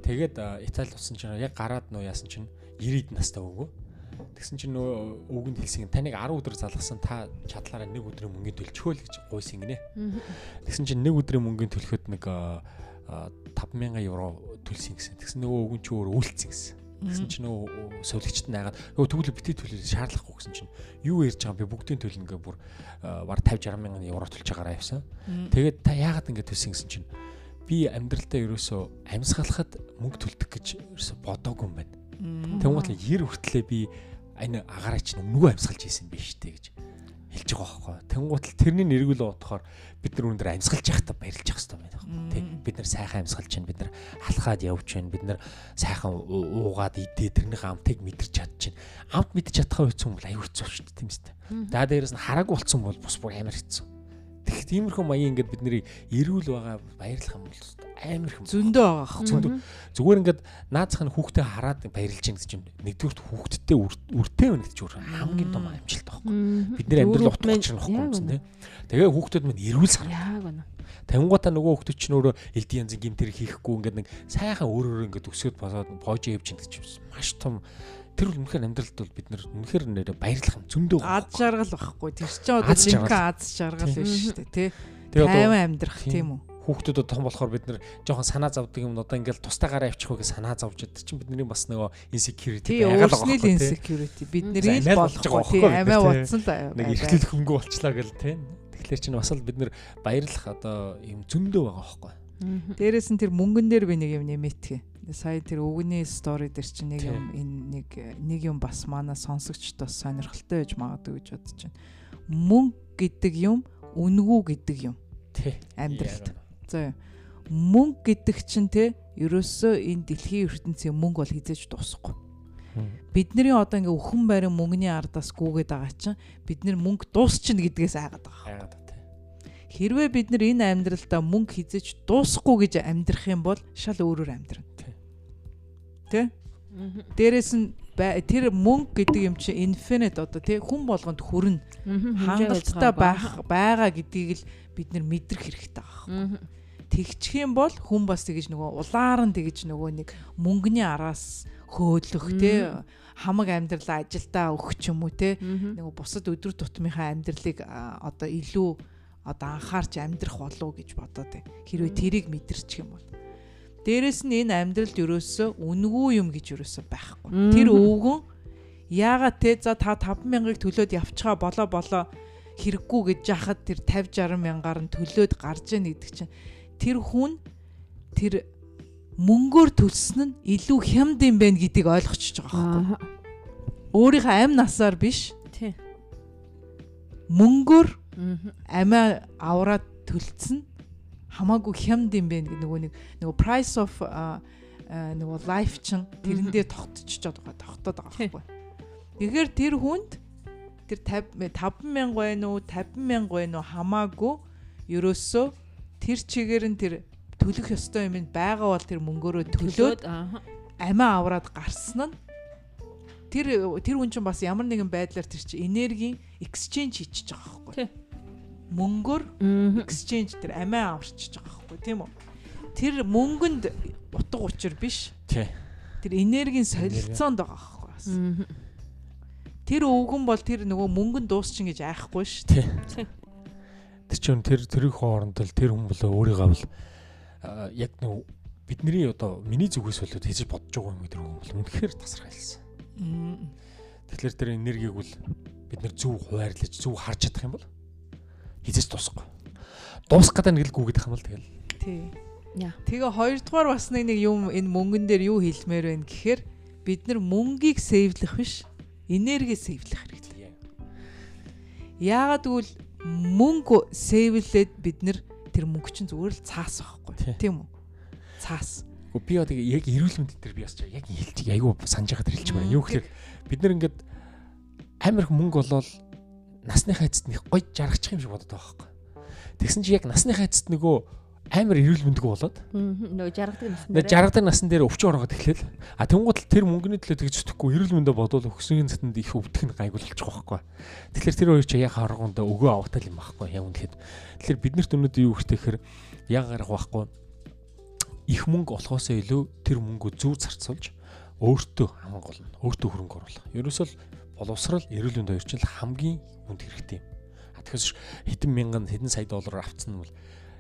Тэгээд Итали усан чинь яг гараад нөө яасан чинь 90-д настай өгөө Тэгсэн чинь нөгөө өвгөнд хэлсэн таныг 10 өдөр залгасан та чадлаараа нэг өдрийн мөнгөнд төлчихөө л гэж гуйсан гинэ. Тэгсэн чинь нэг өдрийн мөнгөнд төлөхөд нэг 5000 евро төлсөн гэсэн. Тэгсэн нөгөө өвгөн чи өөр үлдсэн гэсэн. Тэгсэн чинь нөгөө сувлагчд найгаад нөгөө тэгвэл битээ төлөх шаардлагагүй гэсэн чинь юу ярьж байгаа би бүгдийн төлнө гэ бүр баг 50 60 мянган евро төлж байгаараа явсан. Тэгээд та яагаад ингэ төлсөн гэсэн чинь би амьдралдаа ерөөсөө амьсгалахад мөнгө төлдөг гэж ерөөсөө бодоогүй юм байна. Тэнгуут л 90 хүртлээ би энэ агаараач нөгөө амьсгалж ийсэн биш үү гэж хэлж байгаа байхгүй. Тэнгуут л тэрний нэргүүл бодохоор бид нар өндөр амьсгалж явахдаа баярлж явах хэрэгтэй байна. Тэ бид нар сайхан амьсгалж байна. Бид нар халахад явж байна. Бид нар сайхан уугаад идээ тэрнийхээ амтыг мэдэрч чадчихна. Амт мэдэрч чадхаа үйцэн бол аюу хэцүү шүү дээ тийм үстэй. За дээрээс нь хараагүй болцсон бол бус бүр амар хэцүү. Тэгэх тиймэрхүү маягийн ингээд бидний эрүүл байгаа баярлах юм бол амар их зөндөө байгаа хгүй. Зүгээр ингээд наацх нь хүүхдээ хараад баярлж гин гэж юм. Нэгдүгürt хүүхдтэй үртэй байна гэж өөр хамгийн том амжилт байхгүй. Бид нэр амьдрал утгач нь байхгүй юм тийм. Тэгээ хүүхдүүд минь эрүүл сар. Яг байна. Тавингуудаа нөгөө хүүхдүүд чинь өөрөө элдийн янзын гимтэр хийхгүй ингээд нэг сайхан өөр өөр ингээд өсөд босоод поож явж гин гэж маш том тэр бол үнэхээр амьдралд бол бид нар үнэхээр нэрэ баярлах юм зөндөө аз жаргал байхгүй. Тэр чинь одоо жинхэнэ аз жаргал биш шүү дээ тий. Одоо амьдрах тийм үү? Хүүхдүүдэд том болохоор бид нэр жоохон санаа зовдөг юм одоо ингээл тустаагаараа авчих үгээ санаа зовж яддаг чинь бидний бас нөгөө insecurity байгаад байгаа байхгүй тийм insecurity. Бидний л болохгүй тийм амиа утсан л нэг эргэлэл хөнгө болчлаа гэл тийм тэгэхээр чинь бас л бид нэр баярлах одоо юм зөндөө байгаа байхгүй Дээрээс нь тэр мөнгөн дээр би нэг юм нэмэтгэ. Сая тэр өвгөний стори дээр чинь нэг юм энэ нэг нэг юм бас манай сонсогчдод сонирхолтой байж магадгүй гэж бодож байна. Мөнгө гэдэг юм үнгүү гэдэг юм. Тий. Амьдралд. За мөнгө гэдэг чинь те ерөөсөө энэ дэлхийн ертөнцийн мөнгө бол хизээж дуусахгүй. Бидний одоо ингээ өхөн байран мөнгөний ардаас гүгээд байгаа чинь бид нэр мөнгө дуусчихна гэдгээс айгаад байгаа. Хэрвээ бид нар энэ амьдралдаа мөнгө хизэж дуусахгүй гэж амьдрах юм бол шал өөрөөр амьдрна. Тэ? Дээрээс нь тэр мөнгө гэдэг юм чинь infinite одоо тий хүн болгонд хүрнэ. Хангалттай байх байгаа гэдгийг л бид нар мэдрэх хэрэгтэй байгаа. Тэгчих юм бол хүн бас тэгэж нөгөө улаар нь тэгэж нөгөө нэг мөнгөний араас хөөдлөх тий хамаг амьдралаа ажилдаа өгөх ч юм уу те нөгөө бусад өдөр тутмынхаа амьдралыг одоо илүү одоо анхаарч амьдрах болов гэж бодоод бай. Хэрвээ тэрийг мэдэрчих юм бол. Дээрэс нь энэ амьдралд ерөөсөө үнгүү юм гэж ерөөсөө байхгүй. Тэр өвгөн яагаад те за та 50000-ыг төлөөд явчихаа болоо болоо хэрэггүй гэж яхад тэр 50 60 мянгаар нь төлөөд гарч яах гэдэг чинь тэр хүн тэр мөнгөөр төлсөн нь илүү хямд юм байна гэдгийг ойлгочихж байгаа байхгүй. Өөрийнхөө амь насаар биш. Тий. Мөнгөөр амиа аваад төлцсөн хамаагүй хямд юм бэ? Нөгөө нэг нөгөө price of нөгөө life чин тэрэндээ тогтчиход байгаа тогтоод байгаа байхгүй. Тэгэхээр тэр хүнд тэр 50 50000 байна уу 50000 байна уу? Хамаагүй ерөөсөө тэр чигээр нь тэр төлөх ёстой юм байгаа бол тэр мөнгөөрөө төлөөд амиа аваад гарсан нь тэр тэр хүн чинь бас ямар нэгэн байдлаар тэр чинь энергийн exchange хийчихэж байгаа байхгүй мөнгөөр exchange тэр амиа аварчиж байгаа байхгүй тийм үү? Тэр мөнгөнд утга учир биш. Тий. Тэр энергийн солилцоонд байгаа байхгүй бас. Тэр өвгөн бол тэр нөгөө мөнгөнд дуусчин гэж айхгүй ш. Тий. Тэр чинь тэр тэрийн хооронд л тэр хүн болоо өөрийгөө бол яг нөгөө бидний одоо миний зүгээс болоод хийж бодож байгаа юм гэдэг хүн бол үнэхээр тасархайлсан. Тэгэхээр тэр энергийг бол бид нэр зөв хуваарлаж зөв харж чадах юм бол хизэж дуусахгүй. Дуусах гэдэг нэг л гүгээд юм бол тэгэл. Тий. Яа. Тэгээ хоёрдугаар бас нэг юм энэ мөнгөн дээр юу хэлмээр байна гэхээр бид нар мөнгийг сейвлэх биш энерги сейвлэх хэрэгтэй. Яагаад гэвэл мөнгө сейвлээд бид нар тэр мөнгө чинь зүгээр л цаас байхгүй тийм үү? Цаас. Гэхдээ би одоо яг эрүүл мэнд дээр би бас яг хэлчих айгүй санаж байгаад хэлчих байна. Юу гэхээр бид нар ингээд амар их мөнгө болоод насныхаа эцэст нэг гоё жаргачих юм шиг бодод байгаа байхгүй. Тэгсэн чи яг насныхаа эцэст нөгөө амар эрүүл мэндгүй болоод нөгөө жаргадаг насан дээр жаргадаг насан дээр өвчин ороод эхлэв. А тэнгууд тэр мөнгөний төлөө тэгж зүтгэхгүй эрүүл мэндэ бодвол өксөгийн цатанд их өвдөх нь гайгүй болчих واخхой. Тэгэхээр тэр хоёр чи яг харгуунд өгөө авахтал юм байхгүй яг үнэхэд. Тэгэхээр биднэрт өнөөдөр юу хэрэгтэй хэр яг гарах байхгүй. Их мөнгө олохоосоо илүү тэр мөнгөө зөв зарцуулж өөртөө хамгийн гол нь өөртөө хөрөнгө оруулах. Ерөөсөө боловсрал эрүүл мэндийн хоёр чинь хамгийн хүнд хэрэгтэй юм. А тэгэхээр хэдэн мянган хэдэн сая доллараар авцсан нь бол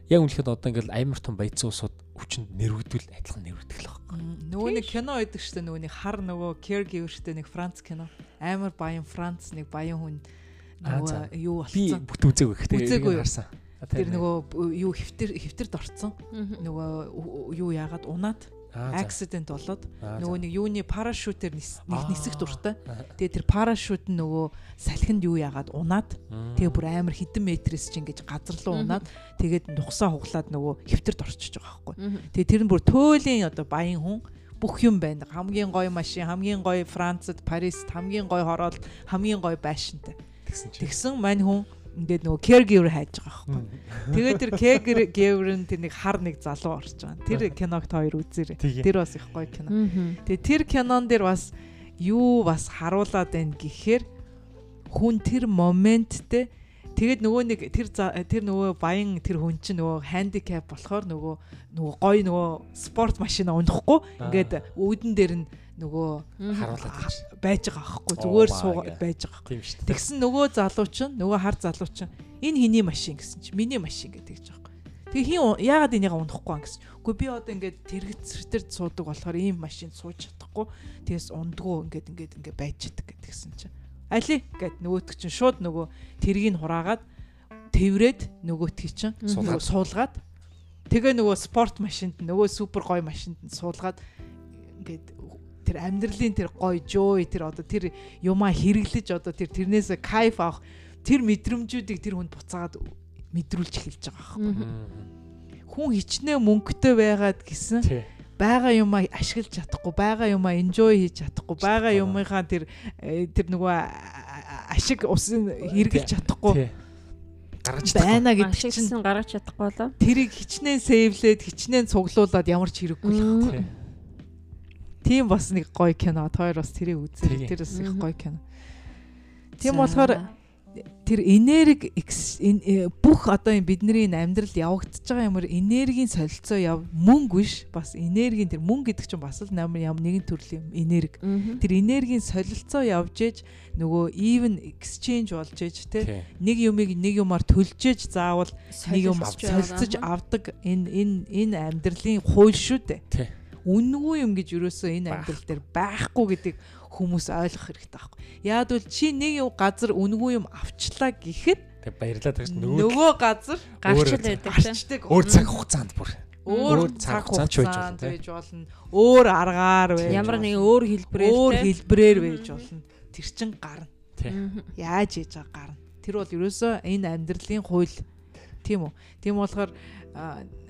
яг үнэхээр одоо ингээл амар том баяцсан усууд өвчнөд нэрвэгдвэл адилхан нэрвэгдэх л байна. Нөгөө нэг кино байдаг шүү дээ нөгөө нэг хар нөгөө caregiver шүү дээ нэг Франц кино. Амар баян Франц нэг баян хүн нөгөө юу болсон. Би бүт үзээгүй гэхдээ харсан. Тэр нөгөө юу хэвтэр хэвтэрд орцсон. Нөгөө юу яагаад унаад accident болоод нөгөө нэг юуны парашютээр нэг нисэх дуртай. Тэгээ тэр парашют нь нөгөө салхинд юу яагаад унаад тэгээ бүр амар хэдэн метрээс ч ингэж газар руу унаад тэгээд нухсаа хуглаад нөгөө хэвтэрд орчиж байгаа байхгүй. Тэгээ тэр нь бүр төөлийн одоо баян хүн бүх юм байна. Хамгийн гоё машин, хамгийн гоё Францад, Парист хамгийн гоё хороол, хамгийн гоё байшинтай. Тэгсэн мань хүн ингээд нөгөө caregiver хайж байгаа байхгүй. Тэгээд тэр caregiver нь тэр нэг хар нэг залуу орж байгаа. Тэр киногт хоёр үзээрэй. Тэр бас их гоё кино. Тэгээд тэр кинон дээр бас юу бас харуулад байна гэхээр хүн тэр моменттэй тэгээд нөгөө нэг тэр тэр нөгөө баян тэр хүн чинь нөгөө хандикап болохоор нөгөө нөгөө гой нөгөө спорт машина унахгүй ингээд үүдэн дээр нь нөгөө харуулад байж байгаа аахгүй зүгээр суу байж байгаа. Дээ. Тэгсэн нөгөө залуу чинь нөгөө хар залуу чинь энэ хиний машин гэсэн чинь миний машин гэдэг гэж байгаа. Тэгээ хин яагаад энийг унахгүй гэсэн. Үгүй би одоо ингээд тэрэгцэртэр суудаг болохоор ийм машин сууж чадахгүй. Тэгээс ундгуу ингээд ингээд ингээд байж чаддаг гэдгсэн чинь. Али гэд нөгөөтг чинь шууд нөгөө тэргийг хураагаад тэврээд нөгөөтгий чинь суулгаад тэгээ нөгөө спорт машинд нөгөө супер гоё машинд суулгаад ингээд тэр амьдралын тэр гоё joy тэр одоо тэр юмаа хэрэглэж одоо тэр тэрнээс кайф авах тэр мэдрэмжүүдийг тэр хүнд буцаагаад мэдрүүлж эхэлж байгаа байхгүй. Хүн хичнээн мөнгөтэй байгаад гисэн байгаа юмаа ашиглаж чадахгүй, байгаа юмаа enjoy хийж чадахгүй, байгаа юмынхаа тэр э, тэр нөгөө ашиг усын хэрэглэж чадахгүй. Гаргаж байна гэдэг чинь гаргаж чадахгүй болоо. Тэрийг хичнээн сейвлээд, хичнээн цуглуулад ямар ч хэрэггүй л байхгүй. Тийм бас нэг гоё кино. Тойр бас тэрийг үзээ. Тэр бас их гоё кино. Тийм болохоор тэр энерги э, бүх одоо бидний амьдрал явагдаж байгаа юмэр энергийн солилцоо яв мөнгө биш бас энергийн тэр мөнгө гэдэг чинь бас л ямар ямар нэгэн төрлийн энерги тэр энергийн солилцоо явж ээж нөгөө even exchange болж ээж те нэг юмыг нэг юмар төлжээж заавал нэг юм солилцож авдаг энэ энэ энэ амьдралын хууль шүү дээ үнгүй юм гэж юусоо энэ амьдрал дээр байхгүй гэдэг хүмүүс ойлгох хэрэгтэй байхгүй. Яад бол чи нэг юм газар үнгүй юм авчлаа гэхэд тэг баярлаад чинь нөгөө газар гарчл байдаг тийм. Өөр цаг хугацаанд бүр өөр цаг хугацаанд байж болно. Өөр аргаар байж. Ямар нэг өөр хэлбэрээр өөр хэлбэрээр байж болно. Тэр чин гарна. Яаж хийж байгаа гарна. Тэр бол ерөөсөө энэ амьдралын хууль тийм үү. Тийм болохоор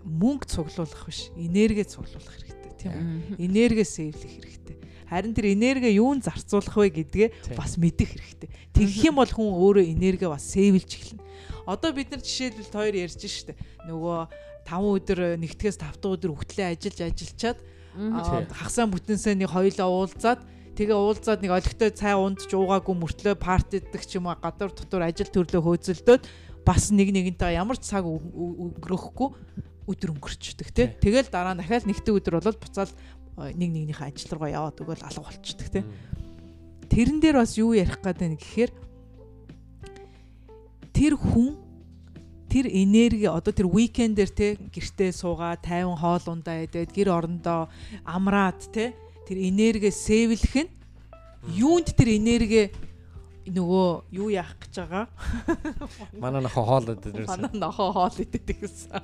мөнгө цуглуулах биш, энерги цуглуулах хэрэгтэй тийм үү. Энерги сэвлэх хэрэгтэй Харин тэр энерги юунд зарцуулах вэ гэдгээ бас мэдэх хэрэгтэй. Тэгэх юм бол хүн өөрөө энерги бас сэвэлж эхэлнэ. Одоо бид нар жишээлбэл хоёр ярьж штэ. Нөгөө 5 өдөр нэгтгэс 5 дахь өдөр хөтлөө ажиллаж ажиллачаад хагасаа бүтэнсээ нэг хоёлоо уулзаад тэгээ уулзаад нэг олигтой цай ундж уугаагүй мөртлөө партиддаг ч юм уу гадар дотор ажил төрлөө хөөцөлдөөд бас нэг нэгэнтэй ямар ч цаг өнгөрөхгүй өдөр өнгөрчдөг тий. Тэгэл дараа нь дахиад нэгэн өдөр болоод буцаал нэг нэгнийхээ ажил руугаа яваад өгөөл алга болчихдөг те. Тэрэн дээр бас юу ярих гээд байна гэхээр тэр хүн тэр энерги одоо тэр уикендэр те гэртээ суугаа тайван хоол ундаа идээд гэр орондоо амраад те тэр энерги сэвлэх нь юунд тэр энерги нөгөө юу яах гэж байгаа? Манай нохо хоол идээд манай нохо хоол идээд гэсэн.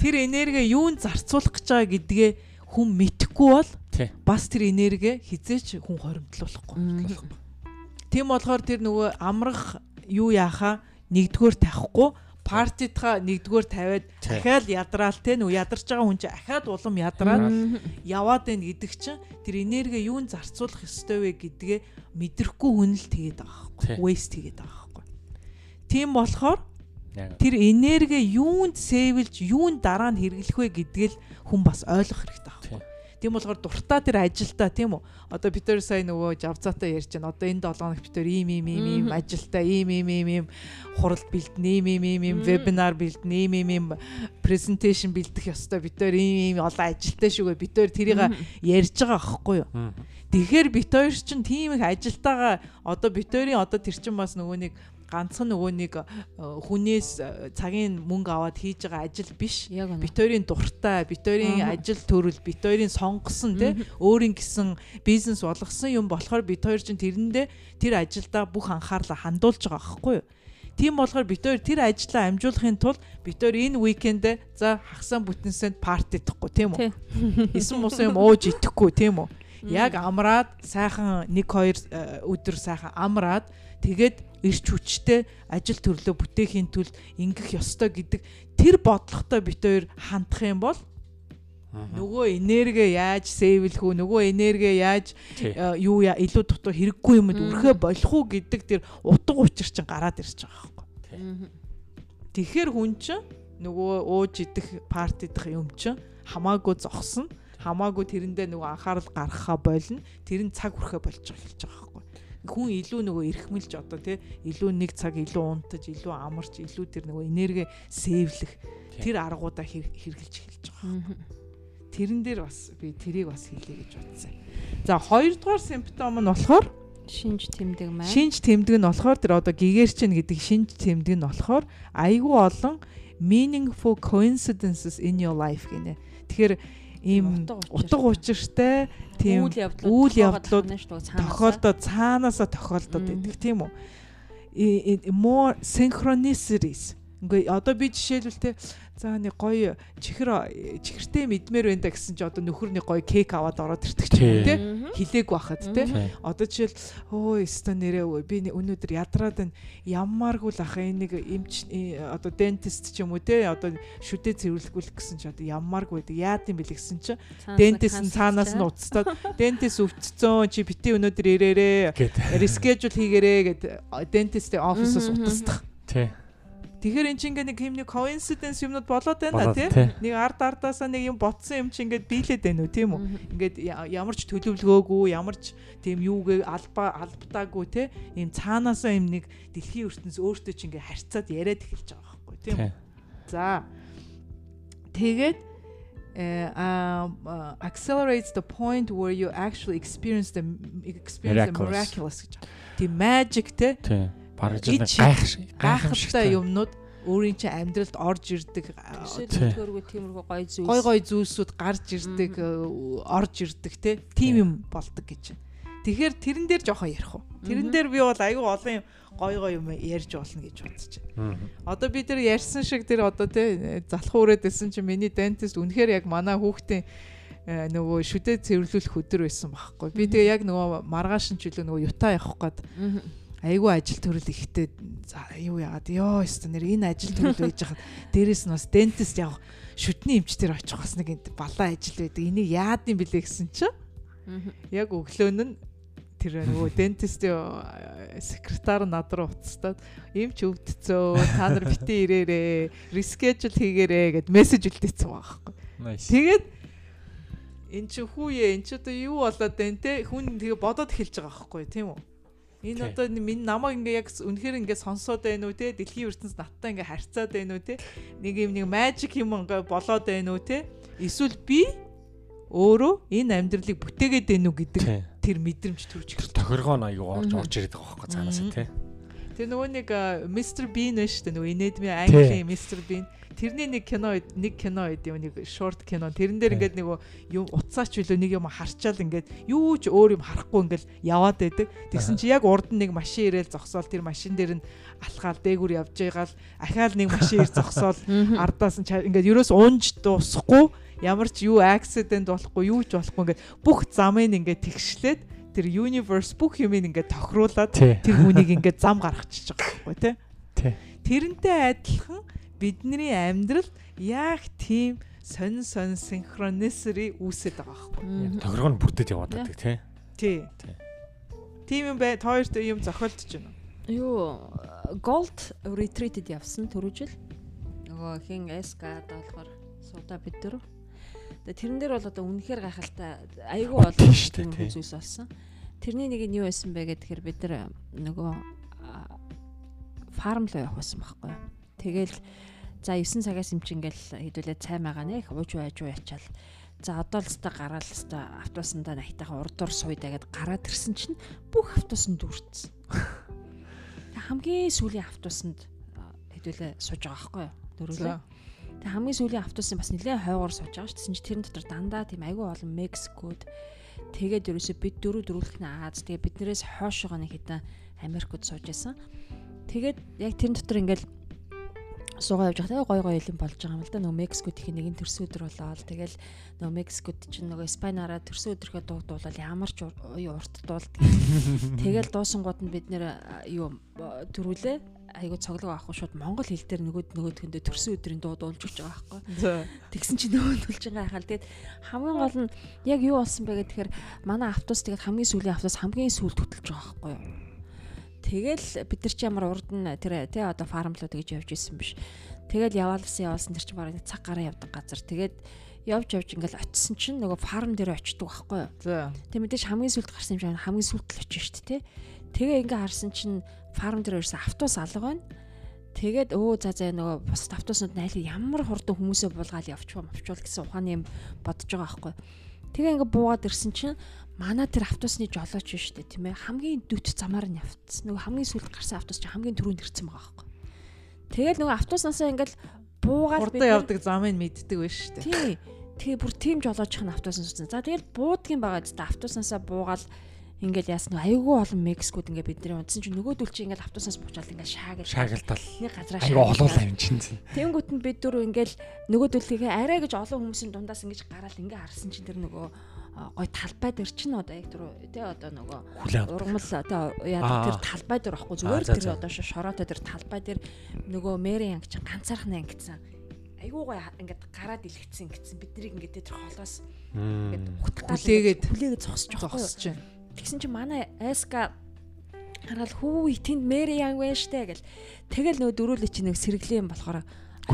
Тэр энерги юунд зарцуулах гэж байгаа гэдгээ хүн мэдхгүй бол бас тэр энерги хизээч хүн хоримтлуулахгүй. Тийм болохоор тэр нөгөө амрах юу яахаа нэгдүгээр тавихгүй партитха нэгдүгээр тавиад дахиад ядраал те нүү ядарч байгаа хүн чинь ахаад улам ядраад яваад байна гэдэг чинь тэр энерги юунд зарцуулах ёстой вэ гэдгээ мэдрэхгүй хүн л тэгээд байгаа байхгүй waste тэгээд байгаа байхгүй тийм болохоор Тэр энерги юунд сэвэлж, юунд дараа нь хэрэглэх вэ гэдгээл хүн бас ойлгох хэрэгтэй байна. Тийм болохоор дуртай тэр ажилдаа тийм үү. Одоо бид хоёр сая нөгөө жавцаатай ярьж байна. Одоо энэ 7 хоног бид хоёр ийм ийм ийм ийм ажилдаа ийм ийм ийм ийм хурал бэлдэн ийм ийм ийм ийм вебинар бэлдэн ийм ийм ийм презентацийн бэлдэх ёстой. Бид хоёр ийм ийм олон ажилтай шүүгээ бид хоёр тэрийг ярьж байгаа аахгүй юу. Тэгэхээр бид хоёр чинь тийм их ажилтайгаа одоо бид хоёрын одоо тэр чинь бас нөгөө нэг ганцхан нөгөө нэг э, хүнээс э, цагийн мөнгө аваад хийж байгаа ажил биш. Бит хоёрын дуртай, бит хоёрын ажил төрөл, бит хоёрын сонгосон тий өөрийн гисэн бизнес болгосон юм болохоор бит хоёр чинь тэрэндээ тэр ажилдаа бүх анхаарлаа хандуулж байгаа байхгүй юу? Тийм болохоор бит хоёр тэр ажлаа амжуулахын тулд бит хоёр энэ уикендээ за хагсаан бүтэнсэнд парти идэхгүй тийм үү? Эсэн мус юм ууж идэхгүй тийм үү? Яг амраад сайхан 1 2 э, өдөр сайхан амраад тэгээд эрч хүчтэй ажил төрлөө бүтээхийн тулд ингэх ёстой гэдэг тэр бодлоготой бит хоёр хандах юм бол Нөгөө энерги яаж сейвлэх үү? Нөгөө энерги яаж юу илүү дотор хэрэггүй юмд үрхэ болох уу гэдэг тэр утга учир чинь гараад ирж байгаа байхгүй. Тэгэхээр хүн чинь нөгөө ууж идэх парти дэх юм чинь хамаагүй зогсно хамаагүй тэрэндээ нөгөө анхаарал гаргахаа болно тэр нь цаг хүрхэ болж байгаа хэлж байгаа хүн илүү нөгөө эрхмэлж одоо тий илүү нэг цаг илүү унтаж илүү амарч илүү тэр нөгөө энерги сэвлэх тэр аргуудаа хэрэгжилж эхэлж байгаа тэрэн дээр бас би тэрийг бас хэлье гэж бодсон. За хоёрдугаар симптом нь болохоор шинж тэмдэг маань. Шинж тэмдэг нь болохоор тэр одоо гэгэрчин гэдэг шинж тэмдэг нь болохоор айгүй олон meaningful coincidences in your life гинэ. Тэгэхээр ийм утга учиртай тийм үйл явдлууд тохиолдоод цаанаасаа тохиолдоод байдаг тийм үү? more synchronicities. Ингээ одоо би жишээлбэл те За нэг гоё чихэр чихэртэй мэдмээр байна да гэсэн чи одоо нөхөр нэг гоё кек аваад ороод ирдэг ч юм те? Хилээг байхад те? Одоо жишээл өө өстө нэрээ өө би өнөөдөр ядраад байна яммааргүй л ах энэ нэг эмч одоо дентист ч юм уу те? Одоо шүдэ цэвэрлэхгүйх гэсэн чи одоо яммааргүй байдаг. Яад юм бэл гэсэн чи? Дентист нь цаанаас нь уцтаад дентист өвццөн чи бити өнөөдөр ирээрээ. Рескежул хийгэрээ гэд дентистийн офисоос утасдаг тий Тэгэхээр эн чинь ингээ нэг юм нэг coincidence юмнууд болоод байна тий. Нэг ард ардаасаа нэг юм ботсон юм чинь ингээд биелээд байна уу тийм үү? Ингээд ямар ч төлөвлөгөөгүй, ямар ч тийм юугээ алба албатаагүй тий. Ийм цаанаасаа юм нэг дэлхийн ертөнц өөртөө чинь ингээ харьцаад яриад эхэлж байгаа байхгүй тийм үү? За. Тэгээд uh, accelerates the point where you actually experience the experience the miraculous. Тийм magic те. Бараг жил гайх гайхалтай юмнууд өөрийн чинь амьдралд орж ирдэг төсөөлөлтөөргүй тиймэрхүү гоё зүйлс гоё гоё зүйлсүүд гарч ирдэг орж ирдэг те тийм юм болдог гэж. Тэгэхээр тэрэн дээр жоохон ярих уу. Тэрэн дээр би бол аюу олон юм гой гой юм ярьж болно гэж бодож байна. Одоо би тэр ярьсан шиг тэр одоо те залхуу өрөөдсэн чинь миний дентист үнэхээр яг манай хүүхдийн нөгөө шүдэ цэвэрлүүлэх өдөр байсан байхгүй. Би тэгээ яг нөгөө маргааш нь ч үлээ нөгөө юта явах гээд айгүй ажил төрөл ихтэй. Юу яагаад? Ёо өстө нэр энэ ажил төрөл байж хахад дээрэс нь бас дентист яг шүдний эмчтэр очих бас нэг балаа ажил байдаг. Энийг яад юм бэлээ гэсэн чинь яг өглөө нь тэр нөгөө дентистийн секретар над руу уцтаад эмч өвдцөө та нар бити ирээрээ рескежл хийгээрээ гэд мессеж үлдээсэн байгаа байхгүй. Тэгээд эн чи хүүе эн чи одоо юу болоод байна те? Хүн тэгээ бодоод эхэлж байгаа байхгүй тийм үү Энэ одоо минь намайг ингээ яг үнэхээр ингээ сонсоод байна уу те? Дэлхийн ертөнц надтай ингээ харьцаад байна уу те? Нэг юм нэг мажик юм ингээ болоод байна уу те? Эсвэл би өөрөө энэ амьдралыг бүтээгээд байна уу гэдэг тэр мэдрэмж төрж ирэх. Тохиргоо аягүй орж орж ирээд байгаа байхгүй цаанаас те. Тэр нөгөө нэг Mr Bean шүү дээ нөгөө инэдмийн Английн Mr Bean тэрний нэг кино нэг кино байд юм нэг шорт кино. Тэрэн дээр ингээд нөгөө юм утсаач билүү нэг юм харчаал ингээд юу ч өөр юм харахгүй ингээд яваад байдаг. Тэгсэн чи яг урд нь нэг машин ирээл зогсоол тэр машин дээр нь алхаал дээгүр явж байгаал ахаал нэг машин ир зогсоол ардаас нь ингээд ерөөс унж дуусахгүй ямар ч юу аксидент болохгүй юу ч болохгүй ингээд бүх замыг ингээд тэгшлээд тэр universe бүх юмыг ингээд тохируулаад тэр хүнийг ингээд зам гаргачихж байгаа байхгүй тий. Тэрнтэй адилхан бидний амьдралд яг тийм сонин сонин синхронисри үүсэт байгаа байхгүй. Тохиргоо нь бүрдээд яваад байдаг тий. Тий. Тийм юм бай тоёрт юм зохиолдож байна. Юу Gold Retreat-д явсан түрүү жил. Нөгөө хин SK болохоор суда бид дөрөв. Тэгээ тэрэн дээр бол одоо үнэхээр гайхалтай айгүй тийм зүйлс болсон. Тэрний нэг нь юу байсан бэ гэхээр бид нар нөгөө фарм руу явах байсан байхгүй. Тэгэл За 9 цагаас юм чи ингээл хэдүүлээ цай магаа нэ ууж байж уу ячаал. За одоо л өстой гараал өстой автобусандаа найтайхан урдуур сууйдаа гэд гараад ирсэн чинь бүх автобусанд дүүрсэн. Хамгийн сүүлийн автобусанд хэдүүлээ сууж байгаа байхгүй юу? Дөрүлээ. Тэг хамгийн сүүлийн автобусын бас нэлээд хойгоор сууж байгаа шүү. Тэсэн чи тэрэн дотор дандаа тийм айгүй олон Мексикод тэгээд ерөөсө бид дөрөв дөрүүлэх нь Аз тэгээ биднээс хойш байгаа нэг хэдэн Америкод сууж байсан. Тэгээд яг тэрэн дотор ингээл суугаа явж байгаа гой гой юм болж байгаа юм л да нөгөө Мексикод их нэгэн төрсөн өдөр болоод тэгэл нөгөө Мексикод чинь нөгөө Испаниараа төрсөн өдрийнхөө дуу дуулаад ямар ч урт дуулдаг. Тэгэл дуусангууд нь бид нэр юу төрүүлээ айгу цоглог авахгүй шууд монгол хэл дээр нөгөөд нөгөөдгөндөө төрсөн өдрийн дуу дуулж өгч байгаа байхгүй. Тэгсэн чинь нөгөө төлж байгаа хахал тэгээд хамгийн гол нь яг юу болсон бэ гэхээр манай автобус тэгээд хамгийн сүүлийн автобус хамгийн сүүлд хөтлөж байгаа байхгүй юу. Тэгэл бид нар ч ямар урд нь тэр тий одоо фармлууд гэж явж исэн биш. Тэгэл яваалсан яваалсан тэр чинь бараг нэг цаг гараа явдаг газар. Тэгээд явж явж ингээл очисон чинь нөгөө фарм дээр очдөг байхгүй юу. Тэг мэдээж хамгийн сүүлд гарсан юм шиг хамгийн сүүлд л очиж дээ тий. Тэгээ ингээ харсан чинь фарм дээр ирсэн автобус алга байна. Тэгээд өө за за нөгөө бус автобуснууд найл ямар хурдан хүмүүсээ буулгаад явчихваа мовчвол гэсэн ухааны юм бодож байгаа байхгүй. Тэгээ ингээ буугаад ирсэн чинь манай тэр автобусны жолооч шүү дээ тийм ээ хамгийн дөт замаар нь явцсан. Нөгөө хамгийн сүүлд гарсан автобус чинь хамгийн түрүүнд ирсэн байгаа байхгүй. Тэгэл нөгөө автобуснасаа ингээл буугаад хурдан явдаг замыг мэддэг байж шүү дээ. Тий. Тэгээ бүр тийм жолоочхон автобуснаас үзсэн. За тэгэл буудгийн байгаа ч автобуснасаа буугаад ингээл яасан айгүй олон мексикууд ингээ бидний унтсан чинь нөгөөдөл чи ингээл автобусаас буучаал ингээл шаагал шаагалтал нэг газараа айгүй олуулаа юм чинь тэнгуут нь бид дөрөв ингээл нөгөөдөлхийгээ арай гэж олон хүмүүсийн дундаас ингэж гараал ингээ харсан чинь тэр нөгөө гой талбай дээр чинь одоо яг тэр тий одоо нөгөө ургамал одоо яа тэр талбай дээр байхгүй зүгээр тэр одоо шороотой тэр талбай дээр нөгөө мэри анги чинь ганцаархнаа ангидсан айгуу гой ингээд гараад илгэцсэн гэсэн бид нарыг ингээд тэр холоос ингээд хүлээгээд хүлээгээд зогсож зогсож байна. Тэгсэн чинь манай Эска хараад хүү тэнд Мэри Янг байна штэ гэл. Тэгэл нөө дөрүүлээ чи нэг сэргэлэн болохоор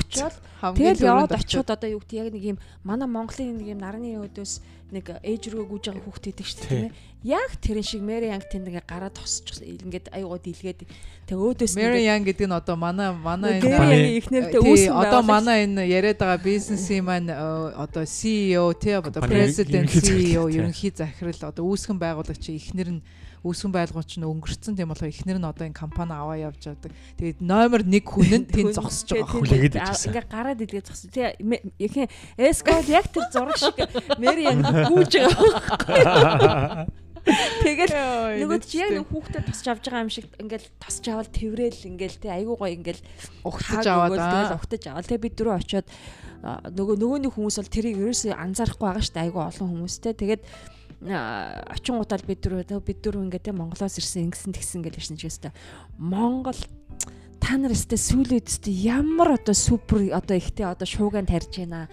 очиод тэгэл яваад очиод одоо юу гэдэг яг нэг юм манай Монголын нэг юм нарны өдөөс нэг ээж рүү гүйж байгаа хүүхд идэг шүү дээ тийм ээ. Яг тэрэн шиг Мэри Янг тэнд ингээ гараад тосч ингээд аюугаа дийлгээд тэг өөдөөс Мэри Янг гэдэг нь одоо манай манай энэ ихнэртэй үүсэн байгаа. Одоо манай энэ яриад байгаа бизнесийн маань одоо CEO тийм одоо president CEO ерөнхий захирал одоо үүсгэн байгуулагч ихнэр нь үүсгэн байгуулч нь өнгөрцөн тийм болохоор эхнэр нь одоо энэ компани аваа явж байгаа. Тэгээд номер 1 хүн нь тэнд зогсож байгаа хүлээгээд ижсэн. Ингээ гараад идгээд зогсож. Тэгээ эскол яг тэр зураг шиг Мэри яг гүүж байгаа. Тэгэл нөгөө чи яг нэг хүүхдэд тосч авч байгаа юм шиг ингээл тосч аваад тэврээл ингээл тий айгуу гоё ингээл угтаж аваад тэгэл угтаж аваад тэгээ бид дөрөв очиод нөгөө нөгөөний хүмүүс бол тэрийг ерөөсөө анзаарахгүй байгаа шүү дээ айгуу олон хүмүүстэй тэгээд очин гутал бид дөрөв бид дөрөв ингээд Монголоос ирсэн ингэсэн тэгсэн гэж ярьсан ч гэсэн Монгол та нар өстэй сүүлээд өстэй ямар одоо супер одоо ихтэй одоо шуугаан тарьж байна.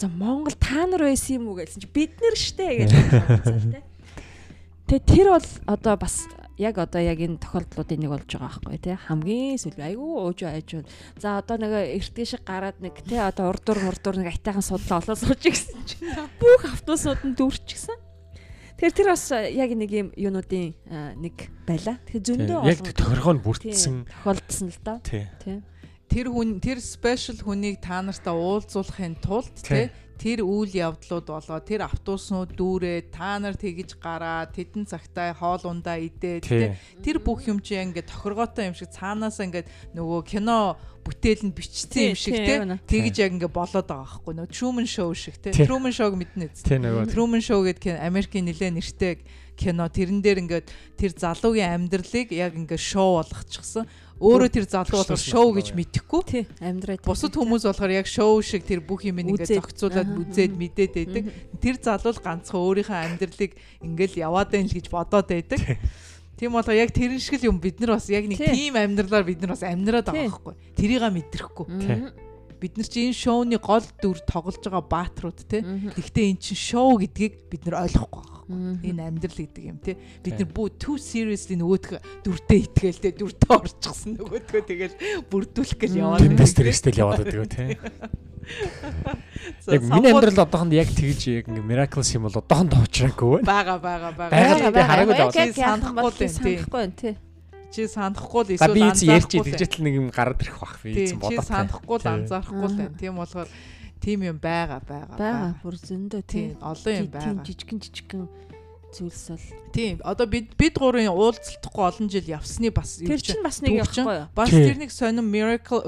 За Монгол та нар байсан юм уу гэсэн чи бид нар штэ гэж байна. Тэгээ тэр бол одоо бас яг одоо яг энэ тохиолдлуудын нэг болж байгаа байхгүй тий хамгийн сүүл айгүй ууж айж. За одоо нэг эртний шиг гараад нэг тий одоо урдуур мурдуур нэг айтайхан судлаа олоо сууж гисэн чинь бүх автобусууд нь дүүрчихсэн. Тэгэхээр тэр бас яг нэг юм юунуудын нэг байла. Тэгэхээр зөндөө яг тохиргоо нь бүрдсэн тохиолдсон л доо. Тий. Тэр хүн тэр спешиал хүнийг та нартай уулзуулахын тулд тий тэр үйл явдлууд болоо тэр автобуснууд дүүрээ та нар тэгж гараа тэдэн цагтаа хоол ундаа идээ тэр бүх юм чи ингээд тохиргоотой юм шиг цаанаасаа ингээд нөгөө кино бүтээл нь бичсэн юм шиг те тэгж яг ингээ болоод байгаа байхгүй нөө Truman Show шиг те Truman Show-г мэднэ үү Truman Show гэдэг Америкийн нэлээ нэртэй кино. Тэрэн дээр ингээд тэр залуугийн амьдралыг яг ингээ шоу болгочихсон өөрөө тэр залуу болохоор шоу гэж мэдэхгүй. Тий, амьдраад. Бусад хүмүүс болохоор яг шоу шиг тэр бүх юм ингээд зохицуулаад үзээд мэдээд байдаг. Тэр залуу ганцхан өөрийнхөө амьдралыг ингээл яваад байл гэж бодоод байдаг. Тийм болохоор яг тэрэн шиг л юм бид нар бас яг нэг тийм амьдралаар бид нар бас амьдраад байгаа байхгүй. Тэрийг мэдрэхгүй. Бид нар чи энэ шоуны гол дүр тоглож байгаа бааtruуд те. Гэхдээ эн чин шоу гэдгийг бид нар ойлгохгүй байгаа Энэ амьдрал гэдэг юм тий. Бид нар бүү too seriously нөгөөдх дүртээ итгээл тий дүртээ орчихсон нөгөөдгөө тэгэл бүрдүүлэх гэж яваад байна. Стресстэй л яваад байдаг тий. Яг миний амьдрал одоохонд яг тэгж яг ингээ miracle юм бол одоохонд очраагүй байна. Бага бага бага. Хараагүй даа. Санахгүй санахгүй тий чи санахгүй л эсвэл анзаарахгүй. Би ярьж идэгжэтэл нэг юм гараад ирэх бах би эзэн бодоо. Чи санахгүй л анзаарахгүй л байна. Тийм болохоор тийм юм байгаа байгаа. Байгаа. Бүр зөндөө тийм олон юм байгаа. Тийм жижигэн жижигэн зүйлс бол тийм одоо бид бид гурын уулзалтахгүй олон жил явсны бас Тэр чинь бас нэг явахгүй юу? Бас тэр нэг сонин miracle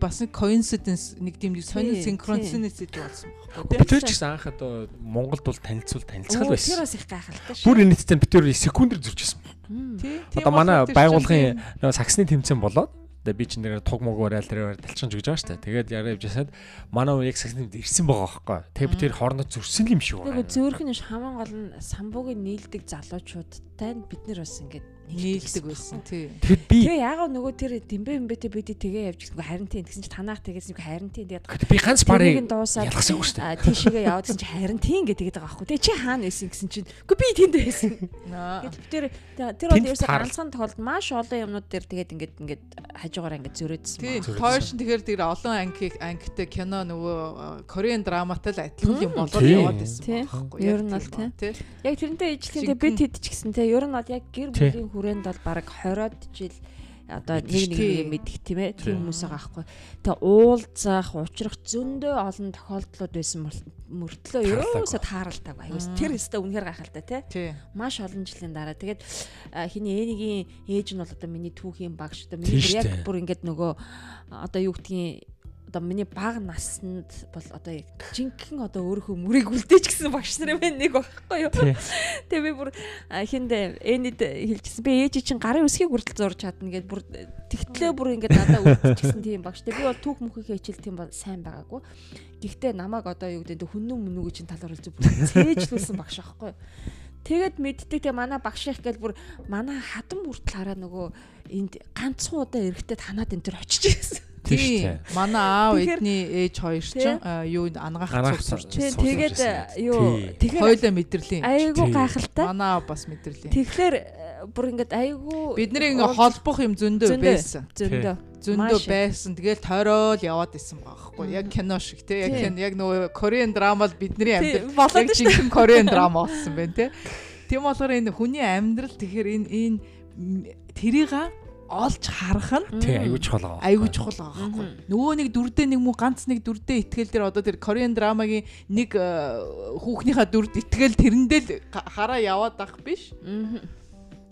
бас нэг coincidence нэг тийм сонин synchronicity болсон байхгүй юу? Тэр ч гэсэн анх одоо Монголд бол танилцуул танилцгал байсан. Тэр бас их гайхалтай шүү. Бүр энэтэй бид тэр секундэр зурчихсан. Одоо манай байгууллагын саксны тэмцээн болоод Тэгээ би чинь нэр туг мог барайл тэр талчсан гэж байгаа шүү дээ. Тэгээд яриа явж хасаад манай яг сагсанд ирсэн байгаа байхгүй. Тэгээ би тэр хоорондоо зөрсөн юм шиг байна. Тэгээ зөөрх нь хамгийн гол нь самбуугийн нийлдэг залуучуудтай бид нар бас ингээд нийлдэг байсан тий. Тэгэд би Тэгээ яагаад нөгөө тэр дэмбэ бэмбэтэй бид тэгээ явж гисэн харин тийм тэгсэн чи танах тэгсэн чи харин тийм тэгээд би ганц барыг ялгасаагүй шүү дээ. тийшээгээ яваад гэсэн чи харин тийм гэдэг байгаа байхгүй тэгээ чи хаана байсан гэсэн чинь үгүй би тэнд байсан. Гэтэл тэр тэр бол ерөөсөө ганцхан тохиолдолд маш олон юмнууд дээр тэгээд ингээд ингээд хажуугаар ингээд зөрөөдсөн Тийм. Зүрх Тойршин тэгэхээр тэр олон анги ангитай кино нөгөө Кореан драматай л адилхан юм болоод яваад байсан. Байхгүй Ер яг нь бол тий. Яг тэрнтэй ижлэн тэгээ Жинхэнэ- бид хэд ч гэсэн те ер нь бол яг гэр Тий. бүлийн хүрээнд бол баг 20-од жил одоо нэг нэг юм мэдих тийм ээ Тий. тийм хүмүүс байгаа байхгүй. Тэгээ уулзах, уучрах зөндөө олон тохиолдлууд байсан бол мөртлөө Таарлаагүй. ерөөсө тааралдаагүй. Аюус Мм. тэр өстө үнэхээр гахалтай те. Тий. Маш олон жилийн дараа тэгээд хиний ээнигийн ээж нь бол одоо миний түүхийн багш одоо миний яг бүр ингээд нөгөө одоо юу гэдгийг одоо миний баг наснд бол одоо яг жинхэнэ одоо өөрийнхөө мөрийг үлдээж гисэн багш нар байна нэг багхгүй юу. Тэгээ би бүр а, хинд энэд хэлчихсэн. Би ээж чинь гарын өсгийг хүртэл зурж чадна гэд бүр тэгтлээ бүр ингээд надаа үлдчихсэн тийм багш. Тэгээ би бол түүх мөхийнхээ хичээл тийм бол сайн байгаагүй. Гэхдээ намайг одоо юу гэдэг хүннүн мүнүг чинь талаар бүр цээжлүүлсэн багш аахгүй. Тэгээд мэддэг тэгээ манай багш их гэл бүр манай хадам хүртэл хараа нөгөө энд ганцхан удаа эрэхтэй танаад энэ төр очиж ирсэн. Тийм шүү Тийм. дээ. Манай аав эдний ээж хоёр Тий. а, юу ангаах цуг сурч тэгээд Тий. юу тэгэхээр Хоёлаа мэдрэлийн. айгуу Тий. гайхалтай. Манай аав бас мэдрэлийн. Тэгэхээр бүр ингээд айгуу Бидний ингээ холбох юм зөндөө байсан. зөндөө Зөндөө байсан. Тэгэл тойрол яваад исэн байгаа байхгүй. Яг кино шиг тий. Яг Тий. кино яг нөгөө Кореан драмад бидний Тий, амьдрал болоод яг жинхэнэ Кореан драма болсон байна тий. Тийм болохоор энэ хүний амьдрал тэгэхээр энэ энэ тэрийг олж харах нь Тий, аюул чухал байгаа. аюул чухал байгаа байхгүй. Нөгөө нэг дүрдээ нэг муу ганц нэг дүрдээ итгэл дээр одоо тэр Кореан драмагийн нэг э, хүүхнийхээ дүрд итгэл тэрэндээ л хараа яваад ах биш.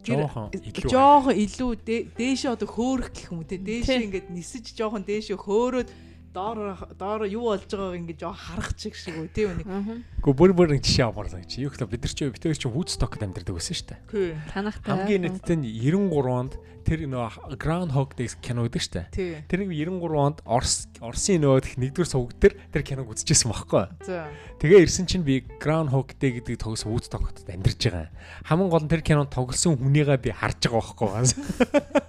Тэр Жоохон илүү жоохон илүү дэ- дээшээ одоо хөөрөх гэх юм үү те Тий. дээшээ ингээд нисэж жоохон дээшээ хөөрөөд доор доор юу болж байгааг ингээд жоохон харах чиг шиг үү те үнийг. Мгм. Гэхдээ бүр бүр нэг жишээ авмаар санагч. Юу гэхээр бид нар чинь бид нар чинь Woodstock-д амьдардаг байсан шүү дээ. Танахтай. Хамгийн нь 93 онд тэр нөө Groundhog Day кино гэдэг шүү дээ. Тий. Тэр нэг 93 онд Орос Оросын нөгөө нэгдүгээр сувг дээр тэр киног үзчихсэн байхгүй. За. Тэгээ ирсэн чинь би Groundhog Day гэдэг тоглосон Woodstock-д амьдарч байгаа. Хамгийн гол нь тэр кинонд тоглосон хүнийгээ би харж байгаа байхгүй.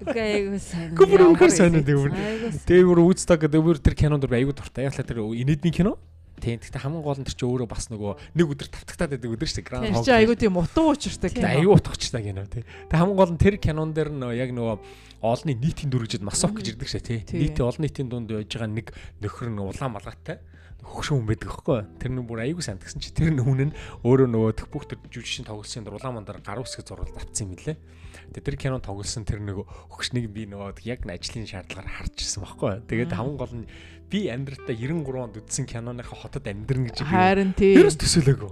Үгүй сайн. Гүр үү Айгуу тэр. сайн. Тэгээ бүр Woodstock гэдэг бүр тэр кинонд бүр аягүй дуртай. Яг л тэр инээдний кино. Тийм. Гэхдээ хамгийн гол нь тэр чинь өөрөө бас нөгөө нэг өдөр тавтагтаад байдаг өдөр шүү дээ. Тэр Groundhog чи Day. айгуу тийм утга учиртай кино. аюу утгачлаа гинэ тий. Тэгээ хамгийн гол нь тэр кинон дээр нөө яг нөгөө олонний нийтийн дүргэжэд масов гэж ирдэг шээ тий. Тий. Нийтийн олон нийтийн дунд байж байгаа нэг нөхөр нь улаан малгайтай хөгшин хүн байдаг байхгүй. Тэр нь бүр аюу сайн гэсэн чи тэр хүн нь өөрөө нөгөө төх бүх тэр жүжигчин тоглосон дээр улаан мандар гар үсгэ зурвал авцсан юм лээ. Тэгээ тэр кинон тоглосон тэр нөгөө хөгшнийг би нөгөө яг н ажлын шаардлагаар харж ирсэн байхгүй. Тэгээд хамгийн гол нь би амьдралтаа 93 онд үзсэн киноныхаа хотод амьдрын гэж би Харин тий. Ерөөс төсөөлөөгүй.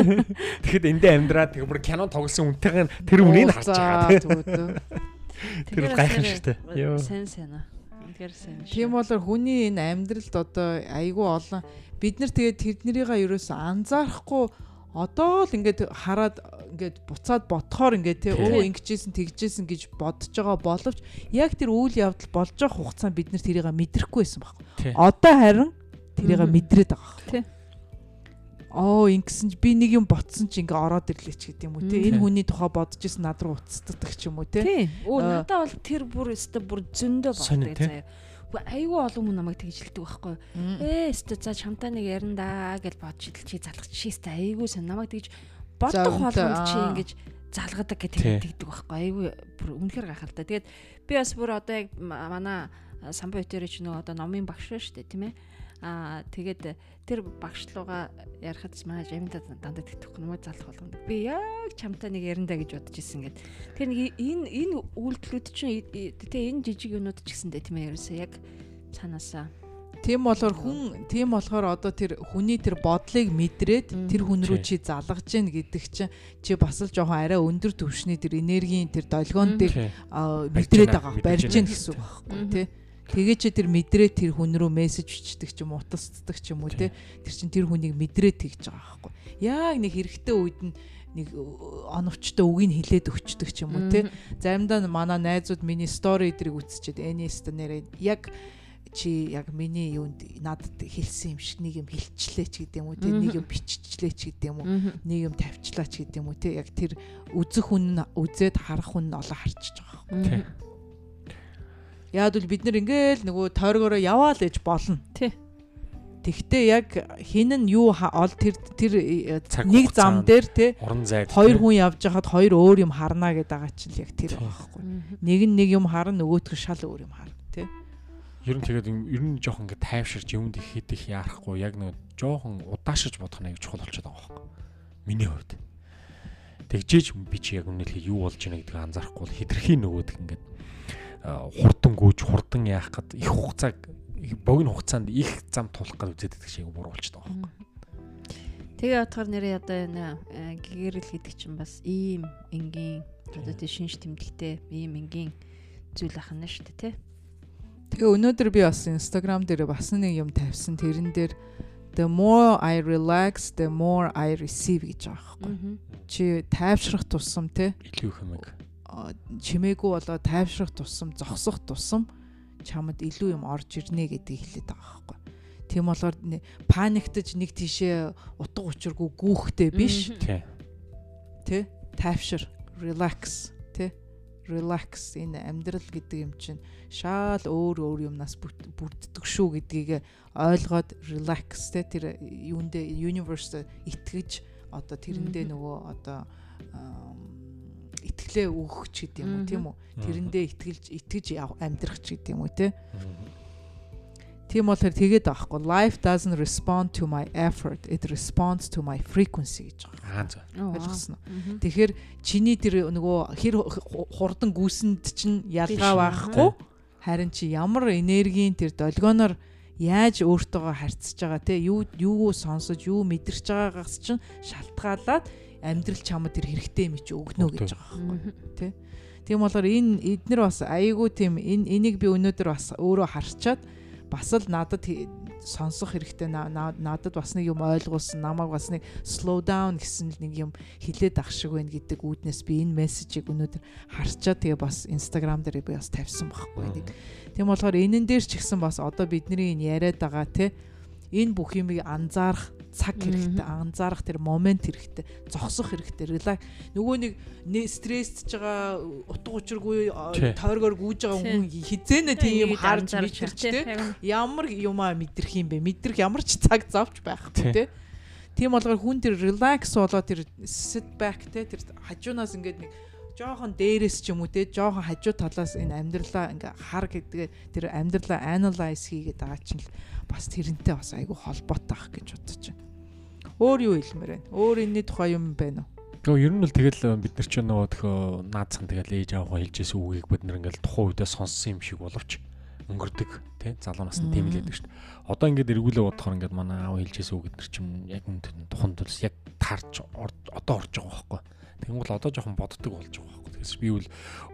Тэгэхэд эндээ амьдраад тэгээ бүр кинон тоглосон үнтэйг нь тэр үнийг харж байгаа. Тэр бол гайхамшигтай. Йоо. Сайн сайн аа. Үнэхээр сайн. Тийм болоор хүний энэ амьдралд одоо айгүй олон бид нар тэгээд тэднэрийг ерөөсөө анзаарахгүй одоо л ингээд хараад ингээд буцаад бодохоор ингээд те Тий. өө ингэжсэн тэгжсэн гэж бодож байгаа боловч яг тэр үйл явдал болж байгаа хугацаанд бид нар тэрийг мэдрэхгүй байсан байхгүй. Тий. Одоо харин тэрийг мэдрээд байгаа. Тий. Оо ингэсэн чи би нэг юм ботсон чи ингээ ороод ирлээ ч гэдэг юм уу те энэ хүний тухай бодож исэн над руу уцтдаг ч юм уу те Тий. Өө Аа. надаа бол тэр бүр өстө бүр зөндөө тий. заяа. Айгүй олон хүн намайг тэгж хэлдэг байхгүй. Ээ өстө за чамтай нэг ярандаа гэж бодож идэл чи залгах чи өстө айгүй сан намайг тэгж бодох болгонд чи ингэж залгадаг Тий. тэгдэг байхгүй. Айгүй бүр үнэхээр гахалтай. Тэгээд би бас бүр одоо яг ма- манай самбай өтөрөч нөгөө одоо номын багш шүү дээ тийм ээ. Аа тэгээд тэр багш руугаа ярихад манай жаминда дандаа тэгдэхгүй намайг залах болгоно. Би яг чамтай нэг ярандаа гэж бодож исэн гэд. Тэр нэг энэ энэ үйлдэлүүд чинь тэ энэ жижиг юмнууд ч гэсэндээ тийм ээ ерөөсөө яг цаанаасаа Тийм болохоор хүн тийм болохоор одоо тэр хүний тэр бодлыг мэдрээд тэр хүн рүү чи залгаж гин гэдэг чинь чи бас л жоохон арай өндөр түвшний тэр энергийн тэр долгионыг мэдрээд байгаа барьж гин гэсэн үг байхгүй тий Тэгээ чи тэр мэдрээ тэр хүн рүү мессеж бичдэг ч юм уу утасддаг ч юм уу Тий. тий. Тэр чин тэр хүнийг мэдрээд тэгж байгаа байхгүй. Яг нэг хэрэгтэй үед нь нэг э, оновчтой үгийг хилээд өчтдөг ч юм уу тий. Заримдаа нь манай найзууд миний стори эдрийг үзчихэд энэст нэрээ яг чи яг миний юунд надад хэлсэн юм шиг нэг юм хэлчлээ ч гэдэг юм уу те нэг юм биччихлээ ч гэдэг юм уу нэг юм тавьчлаа ч гэдэг юм уу те яг тэр үзэх хүн үзээд харах хүн олон харчиж байгаа юм. Яад бол бид нар ингээл нөгөө тойргоороо яваал гэж болно. Тий. Тэгтээ яг хин нь юу ол тэр тэр э, нэг зам дээр те уран зайд хоёр хүн явж хахад хоёр өөр юм харна гэдэг байгаа чинь яг тэр байхгүй. Нэг нь нэг юм харна нөгөөтг шал өөр юм харна те. Ер нь тэгээд ер нь жоохон ингэ тайвширч юмд их хэд их яарахгүй яг нэг жоохон удаашиж бодох аяг чухал болчиход байгаа байхгүй. Миний хувьд. Тэгжээж би чи яг үнэлээ юу болж байна гэдгийг анзаарахгүй хитрхийн нөгөөд ингээд хурдан гүйж хурдан яах гээд их хугацааг богино хугацаанд их зам тулах гэж үзээд байдаг шиг буруу болчиход байгаа юм. Тэгээ бодохоор нэрээ одоо энэ гэгэрэл гэдэг чинь бас ийм энгийн одоо тий шинж тэмдэгтэй ийм энгийн зүйл ахна шүү дээ тий. Тэгээ өнөөдөр би бас Instagram дээр бас нэг юм тавьсан тэрэн дээр the more I relax the more I receive гэж байгаа байхгүй. Чи тайвшрах тусам те илүү их юм чимээгүй болоо тайвшрах тусам зогсох тусам чамд илүү юм орж ирнэ гэдгийг хэлээд байгаа байхгүй. Тийм болохоор паниктаж нэг тийшээ утга учиргүй гүүхтэй биш. Тий. Тэ тайвшир, relax, тэ relax энэ амьдрал гэдэг юм чинь шаал өөр өөр юмнаас бүрддэг шүү гэдгийг ойлгоод relax тэ тэр юундээ universe итгэж одоо тэрэндээ нөгөө одоо итгэлээ өгөх ч гэдэг юм уу тийм үү? Тэрэндээ итгэлж итгэж амьдрах ч гэдэг юм уу те Тийм болохоор тэгээд аахгүй life doesn't respond to my effort. It responds to my frequency гэж байгаа. Аа за. Ойлгосноо. Тэгэхээр чиний тэр нөгөө хэр хурдан гүйсэнд чинь ялгаа байхгүй харин чи ямар энергийн тэр долгионоор яаж өөртөөгөө харьцаж байгаа те юу юу сонсож юу мэдэрч байгаагаас чинь шалтгаалаад амьдрал чамд тэр хэрэгтэй юм чи өгнө гэж байгаа байхгүй тий. Тийм болохоор энэ эднэр бас айгүй тийм энэ энийг би өнөөдөр бас өөрөө харчаад бас л надад сонсох хэрэгтэй. Надад бас нэг юм ойлгуулсан намайг бас нэг slow down гэсэн нэг юм хилээд ах шиг байна гэдэг үүднээс би энэ мессежийг өнөөдөр харчаад тэгээ бас инстаграм дээр би бас тавьсан байхгүй нэг. Тийм болохоор энэн дээр ч ихсэн бас одоо бидний энэ яриад байгаа те энэ бүх юмыг анзаарах цаг хэрэгтэй анзаарах тэр момент хэрэгтэй зогсох хэрэгтэй. Нөгөө нэг стрессж байгаа утга учиргүй тойргоор гүйж байгаа хүн хизээнэ тийм юм харж мэдэрчтэй ямар юмаа мэдрэх юм бэ? Мэдрэх ямар ч цаг завч байхгүй те тийм. Болгоор хүн тэр релакс болоо тэр sit back те тэр хажуунаас ингээд нэг жоохон дээрээс ч юм уу те жоохон хажуу талаас энэ амьдралаа ингээ хар гэдэг тэр амьдралаа analyze хийгээд байгаа чинь бас тэрнтэй бас айгүй холбоотой ах гэж бодож байна. Өөр юу хэлмээр байна? Өөр энэний тухай юм байна уу? Гэхдээ ер нь л тэгэл э, бид нар ч нөгөө төхөө наацхан тэгэл ээж аваа хэлжсэн үгийг бид нар ингээл тухайн үедээ сонссон юм шиг боловч өнгөрдөг тий залуу насны тийм л байдаг шүү дээ. Одоо ингээд эргүүлээ бодохоор ингээд манай аав хэлжсэн үг бид нар ч юм яг туханд тулс яг таарч одоо орж байгаа байхгүй. Тэгвэл одоо жоохон боддог болж байгаа байхгүй. Тэгээс би бол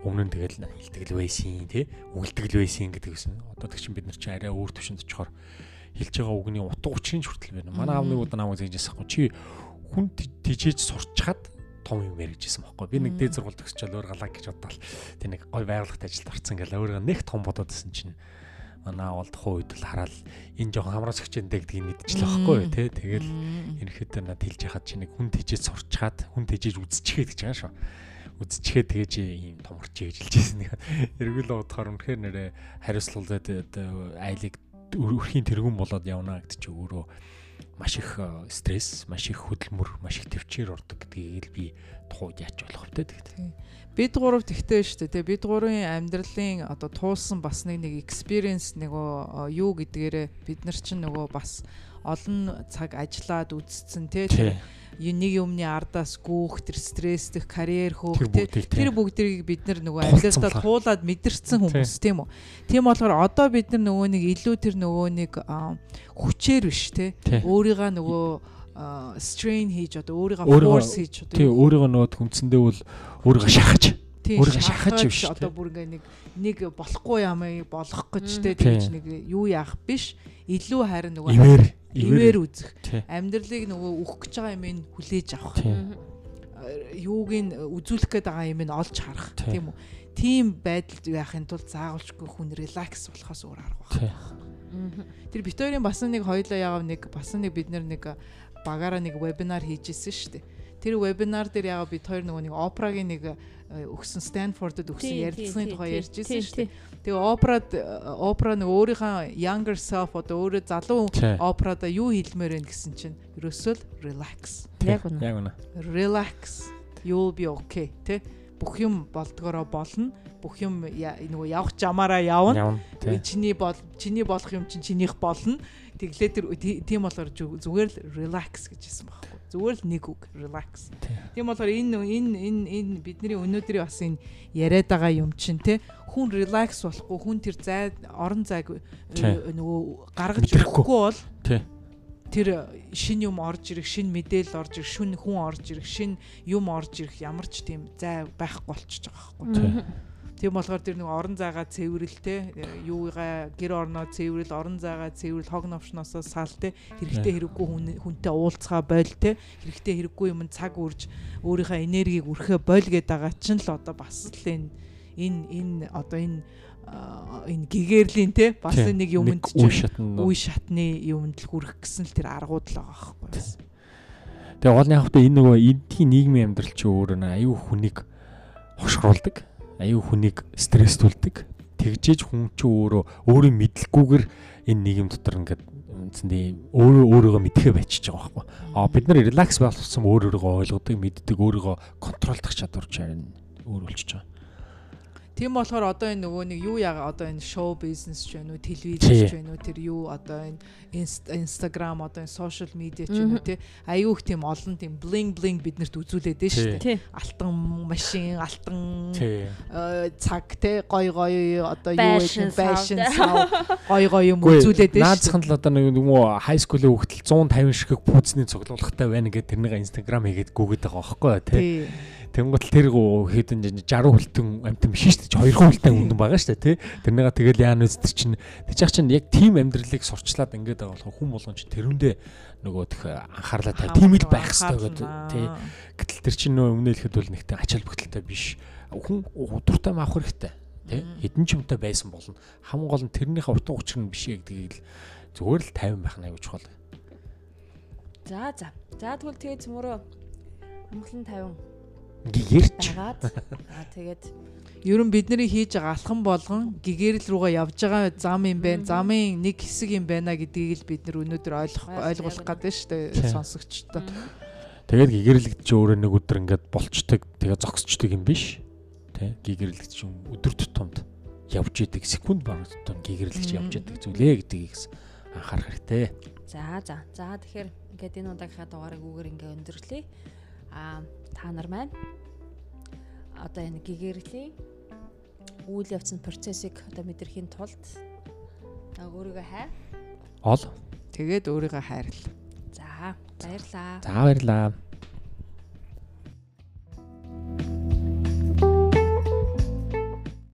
өмнө нь тэгэл хилтгэл байсан тий үгэлтгэл байсан гэдэг байсан. Одоо тэг чинь бид нар чи арай өөр төвшөнд очихоор хэлж байгаа үгний утга учирын хүртэл байна. Манай аав нэг удаа намайг зэжсэн байхгүй. Чи хүн тижээж сурчхад том юм ярьжсэн байхгүй. Би нэг дээд сургууль төгсчөөл өөр галаа гэж бодлоо. Тэ нэг гой байгууллагт ажилд орсон гэл өөрөө нэг том бодоод исэн чинь манай аавал тухайн үед л хараад энэ жоохон хамраас өгчэндэ гэдгийг мэдчихлээ байхгүй тий. Тэгэл ерөнхийдөө над хэлж яхад чи нэг хүн тижээж сурчхад хүн тижээж үзчихээд гэж байгаа шүү үзчихээ тэгэж ийм томорч нэг эргүүл удахаар үнэхээр нэрэ хариуцлагатай айлыг өрхийн тэргүүн болоод явна гэдэг чи өөрөө маш их э, стресс, маш их хөдөлмөр, маш их төвчээр ордог гэдгийг л би тухайд яач болох вэ тэгт. Бид гурав тэгтэй шүү дээ. Бид гурвын амьдралын одоо туулсан бас нэг нэг experience нөгөө э, юу гэдгээрээ бид нар чинь нөгөө бас олон цаг ажиллаад үдцсэн тий нэг юмны ардаас гүүх тэр стресстэх карьер хөөх тэр бүгдийг бид нар нөгөө амьдралдаа туулаад мэдэрсэн хүмүүс тийм үү. Тийм болохоор одоо бид нар нөгөө нэг илүү тэр нөгөө нэг хүчээр биш те өөрийгөө нөгөө strain хийж одоо өөрийгөө force хийж одоо тий өөрийгөө нөгөө хүнцэндээ бол өөрийгөө шахаж. Өөрийгөө шахаж биш одоо бүр ингээ нэг нэг болохгүй юм болох гэж те тэгж нэг юу яах биш? Илүү харин нөгөө ивэр үзэх. Амьдралыг нөгөө өөх гэж байгаа юм ин хүлээж авах. Юуг нь үзүүлэх гээд байгаа юм ин олж харах. Тийм үү? Тийм байдалд яахын тулд заагуулчгүй хүн релакс болохоос өөр арга байна Тэр бит хоёрын бас нэг хоёлоо яав нэг бас нэг бид нэг багаараа нэг вебинар хийжсэн шүү дээ. Тэр вебинар дээр яга бид хоёр нөгөө нэг опрагийн нэг өгсөн Стэнфордод өгсөн ярилцлагын тухай ярьж байсан шүү дээ. Тэгээ операд опера нэг өөрийнхөө younger self одоо өөрөө залуу операда юу хэлмээр байна гэсэн чинь ерөөсөө relax. Яг үнэ. Яг үнэ. Relax. You'll be okay тэ бүх юм болдгороо болно. Бүх юм нөгөө явах жамаараа явна. Чиний бол чиний болох юм чинь чинийх болно. Тэглээ тэр тийм болохоор зүгээр л relax гэж хэлсэн баг. Зүгээр л нэг үг relax. Тийм болохоор энэ энэ энэ энэ бидний өнөөдрийн бас энэ яриад байгаа юм чинь те хүн relax болохгүй хүн тэр зай орон зайг э, нөгөө гаргаж өгөхгүй бол тэр шин юм орж ирэх, шин мэдээлэл орж ирэх, шүн хүн орж ирэх, шин юм орж ирэх ямар ч тийм зай байхгүй болчихж байгаа байхгүй. Тийм болохоор тэр нэг орон зайгаа цэвэрлэлтэй юугаа гэр орноо цэвэрэл орон зайгаа цэвэрэл хог новшноосоо сал те хэрэгтэй хэрэггүй хүн хүнтэй уулзгаа бойл те хэрэгтэй хэрэггүй юм цаг үрж өөрийнхөө энергийг үрхээ бойл гэдэг байгаа чинь л одоо бас л энэ энэ энэ одоо энэ энэ гэгэрлийн те бас нэг юмд үе шатны юмд л хүрэх гэсэн л тэр аргууд л байгаа байхгүй. Тэгээ гол нь яг хэвээр энэ нөгөө эдийн нийгмийн амьдрал чи өөрөө аюу хүнийг хошгруулдаг аюу хүнийг стресстүүлдэг. Тэгжээж хүн чи өөрөө өөрийн мэдлэггүйгээр энэ нийгэм дотор ингээд үндсэндээ өөрөө өөрийгөө мэдхээ байчиж байгаа байхгүй. Аа бид нар релакс болсон өөр өөрийгөө ойлгодог, мэддэг, өөрийгөө контролдох чадвар чарна өөр болчихж байгаа. Тийм болохоор одоо энэ нөгөө нэг юу яага одоо энэ шоу бизнес ч байна уу, телевиз ч байна уу, тэр юу одоо энэ Instagram одоо энэ social media ч уу тий. Аюух тийм олон тийм bling bling биднэрт үзүүлээд дээ шүү дээ. Алтан машин, алтан э, цаг тий. Гой гой одоо юу вэ fashion сав гой гой юм үзүүлээд дээ. Наадсхан л одоо нэг юм уу high school-ийн хүүхдэл 150 ширхэг пүүцний цуглуулгатай байна гэдэг тэрнийг Instagram хийгээд гүгээд байгаа байхгүй тий Тэнгуут тэр хэдэн 60 хүлтэн амтан биш шүү дээ. 2 хүлтэн үнэн байгаа шүү дээ, тий. Тэрнийга тэгэл яана үз тэр чинь тэгж яах чинь яг тим амьдралыг сурчлаад ингээд байгаа болохоо хүн болгон чи тэрүндээ нөгөө тэх анхаарлаа тавь. Тим л байх хэрэгтэй гэдэг тий. Гэтэл тэр чинь нөө өмнө хэлэхэд бол нэгтэй ачаал бүгдэлтэй биш. Хүн удуртай маах хэрэгтэй. Тий. Хэдэн ч юмтай байсан болно. Хамгийн гол нь тэрнийхээ утга учир нь биш гэдгийг л зүгээр л 50 байх нь аюул чухал. За за. За тэгвэл тэгээ цөмөрөө амглан 50 гэгэрч аа тэгээд ер нь бидний хийж байгаа алхам болгон гэгэрэл рүүгээ явж байгаа зам юм байна. Замын нэг хэсэг юм байна гэдгийг л бид нар өнөөдөр ойлгох ойлгуулах гэдэг шүү дээ сонсогчдод. Тэгээд гэгэрэлэгдэж өөрөө нэг өдөр ингээд болчдөг тэгээ зогсчдөг юм биш. Тэ гэгэрэлэгдэж юм өдөр тутамд явж идэг секунд баг тутам гэгэрэлэгч явж идэг зүйлээ гэдгийг анхаарах хэрэгтэй. За за. За тэгэхээр ингээд энэ удаагийнхаа дугаарыг үгээр ингээд өндөрлөе а та нар маань одоо энэ гэгэрлийн үйл явцын процессыг одоо мэдрэхийн тулд өөрийгөө хай. Ол. Тэгээд өөрийгөө хайрл. За баярлаа. За баярлаа.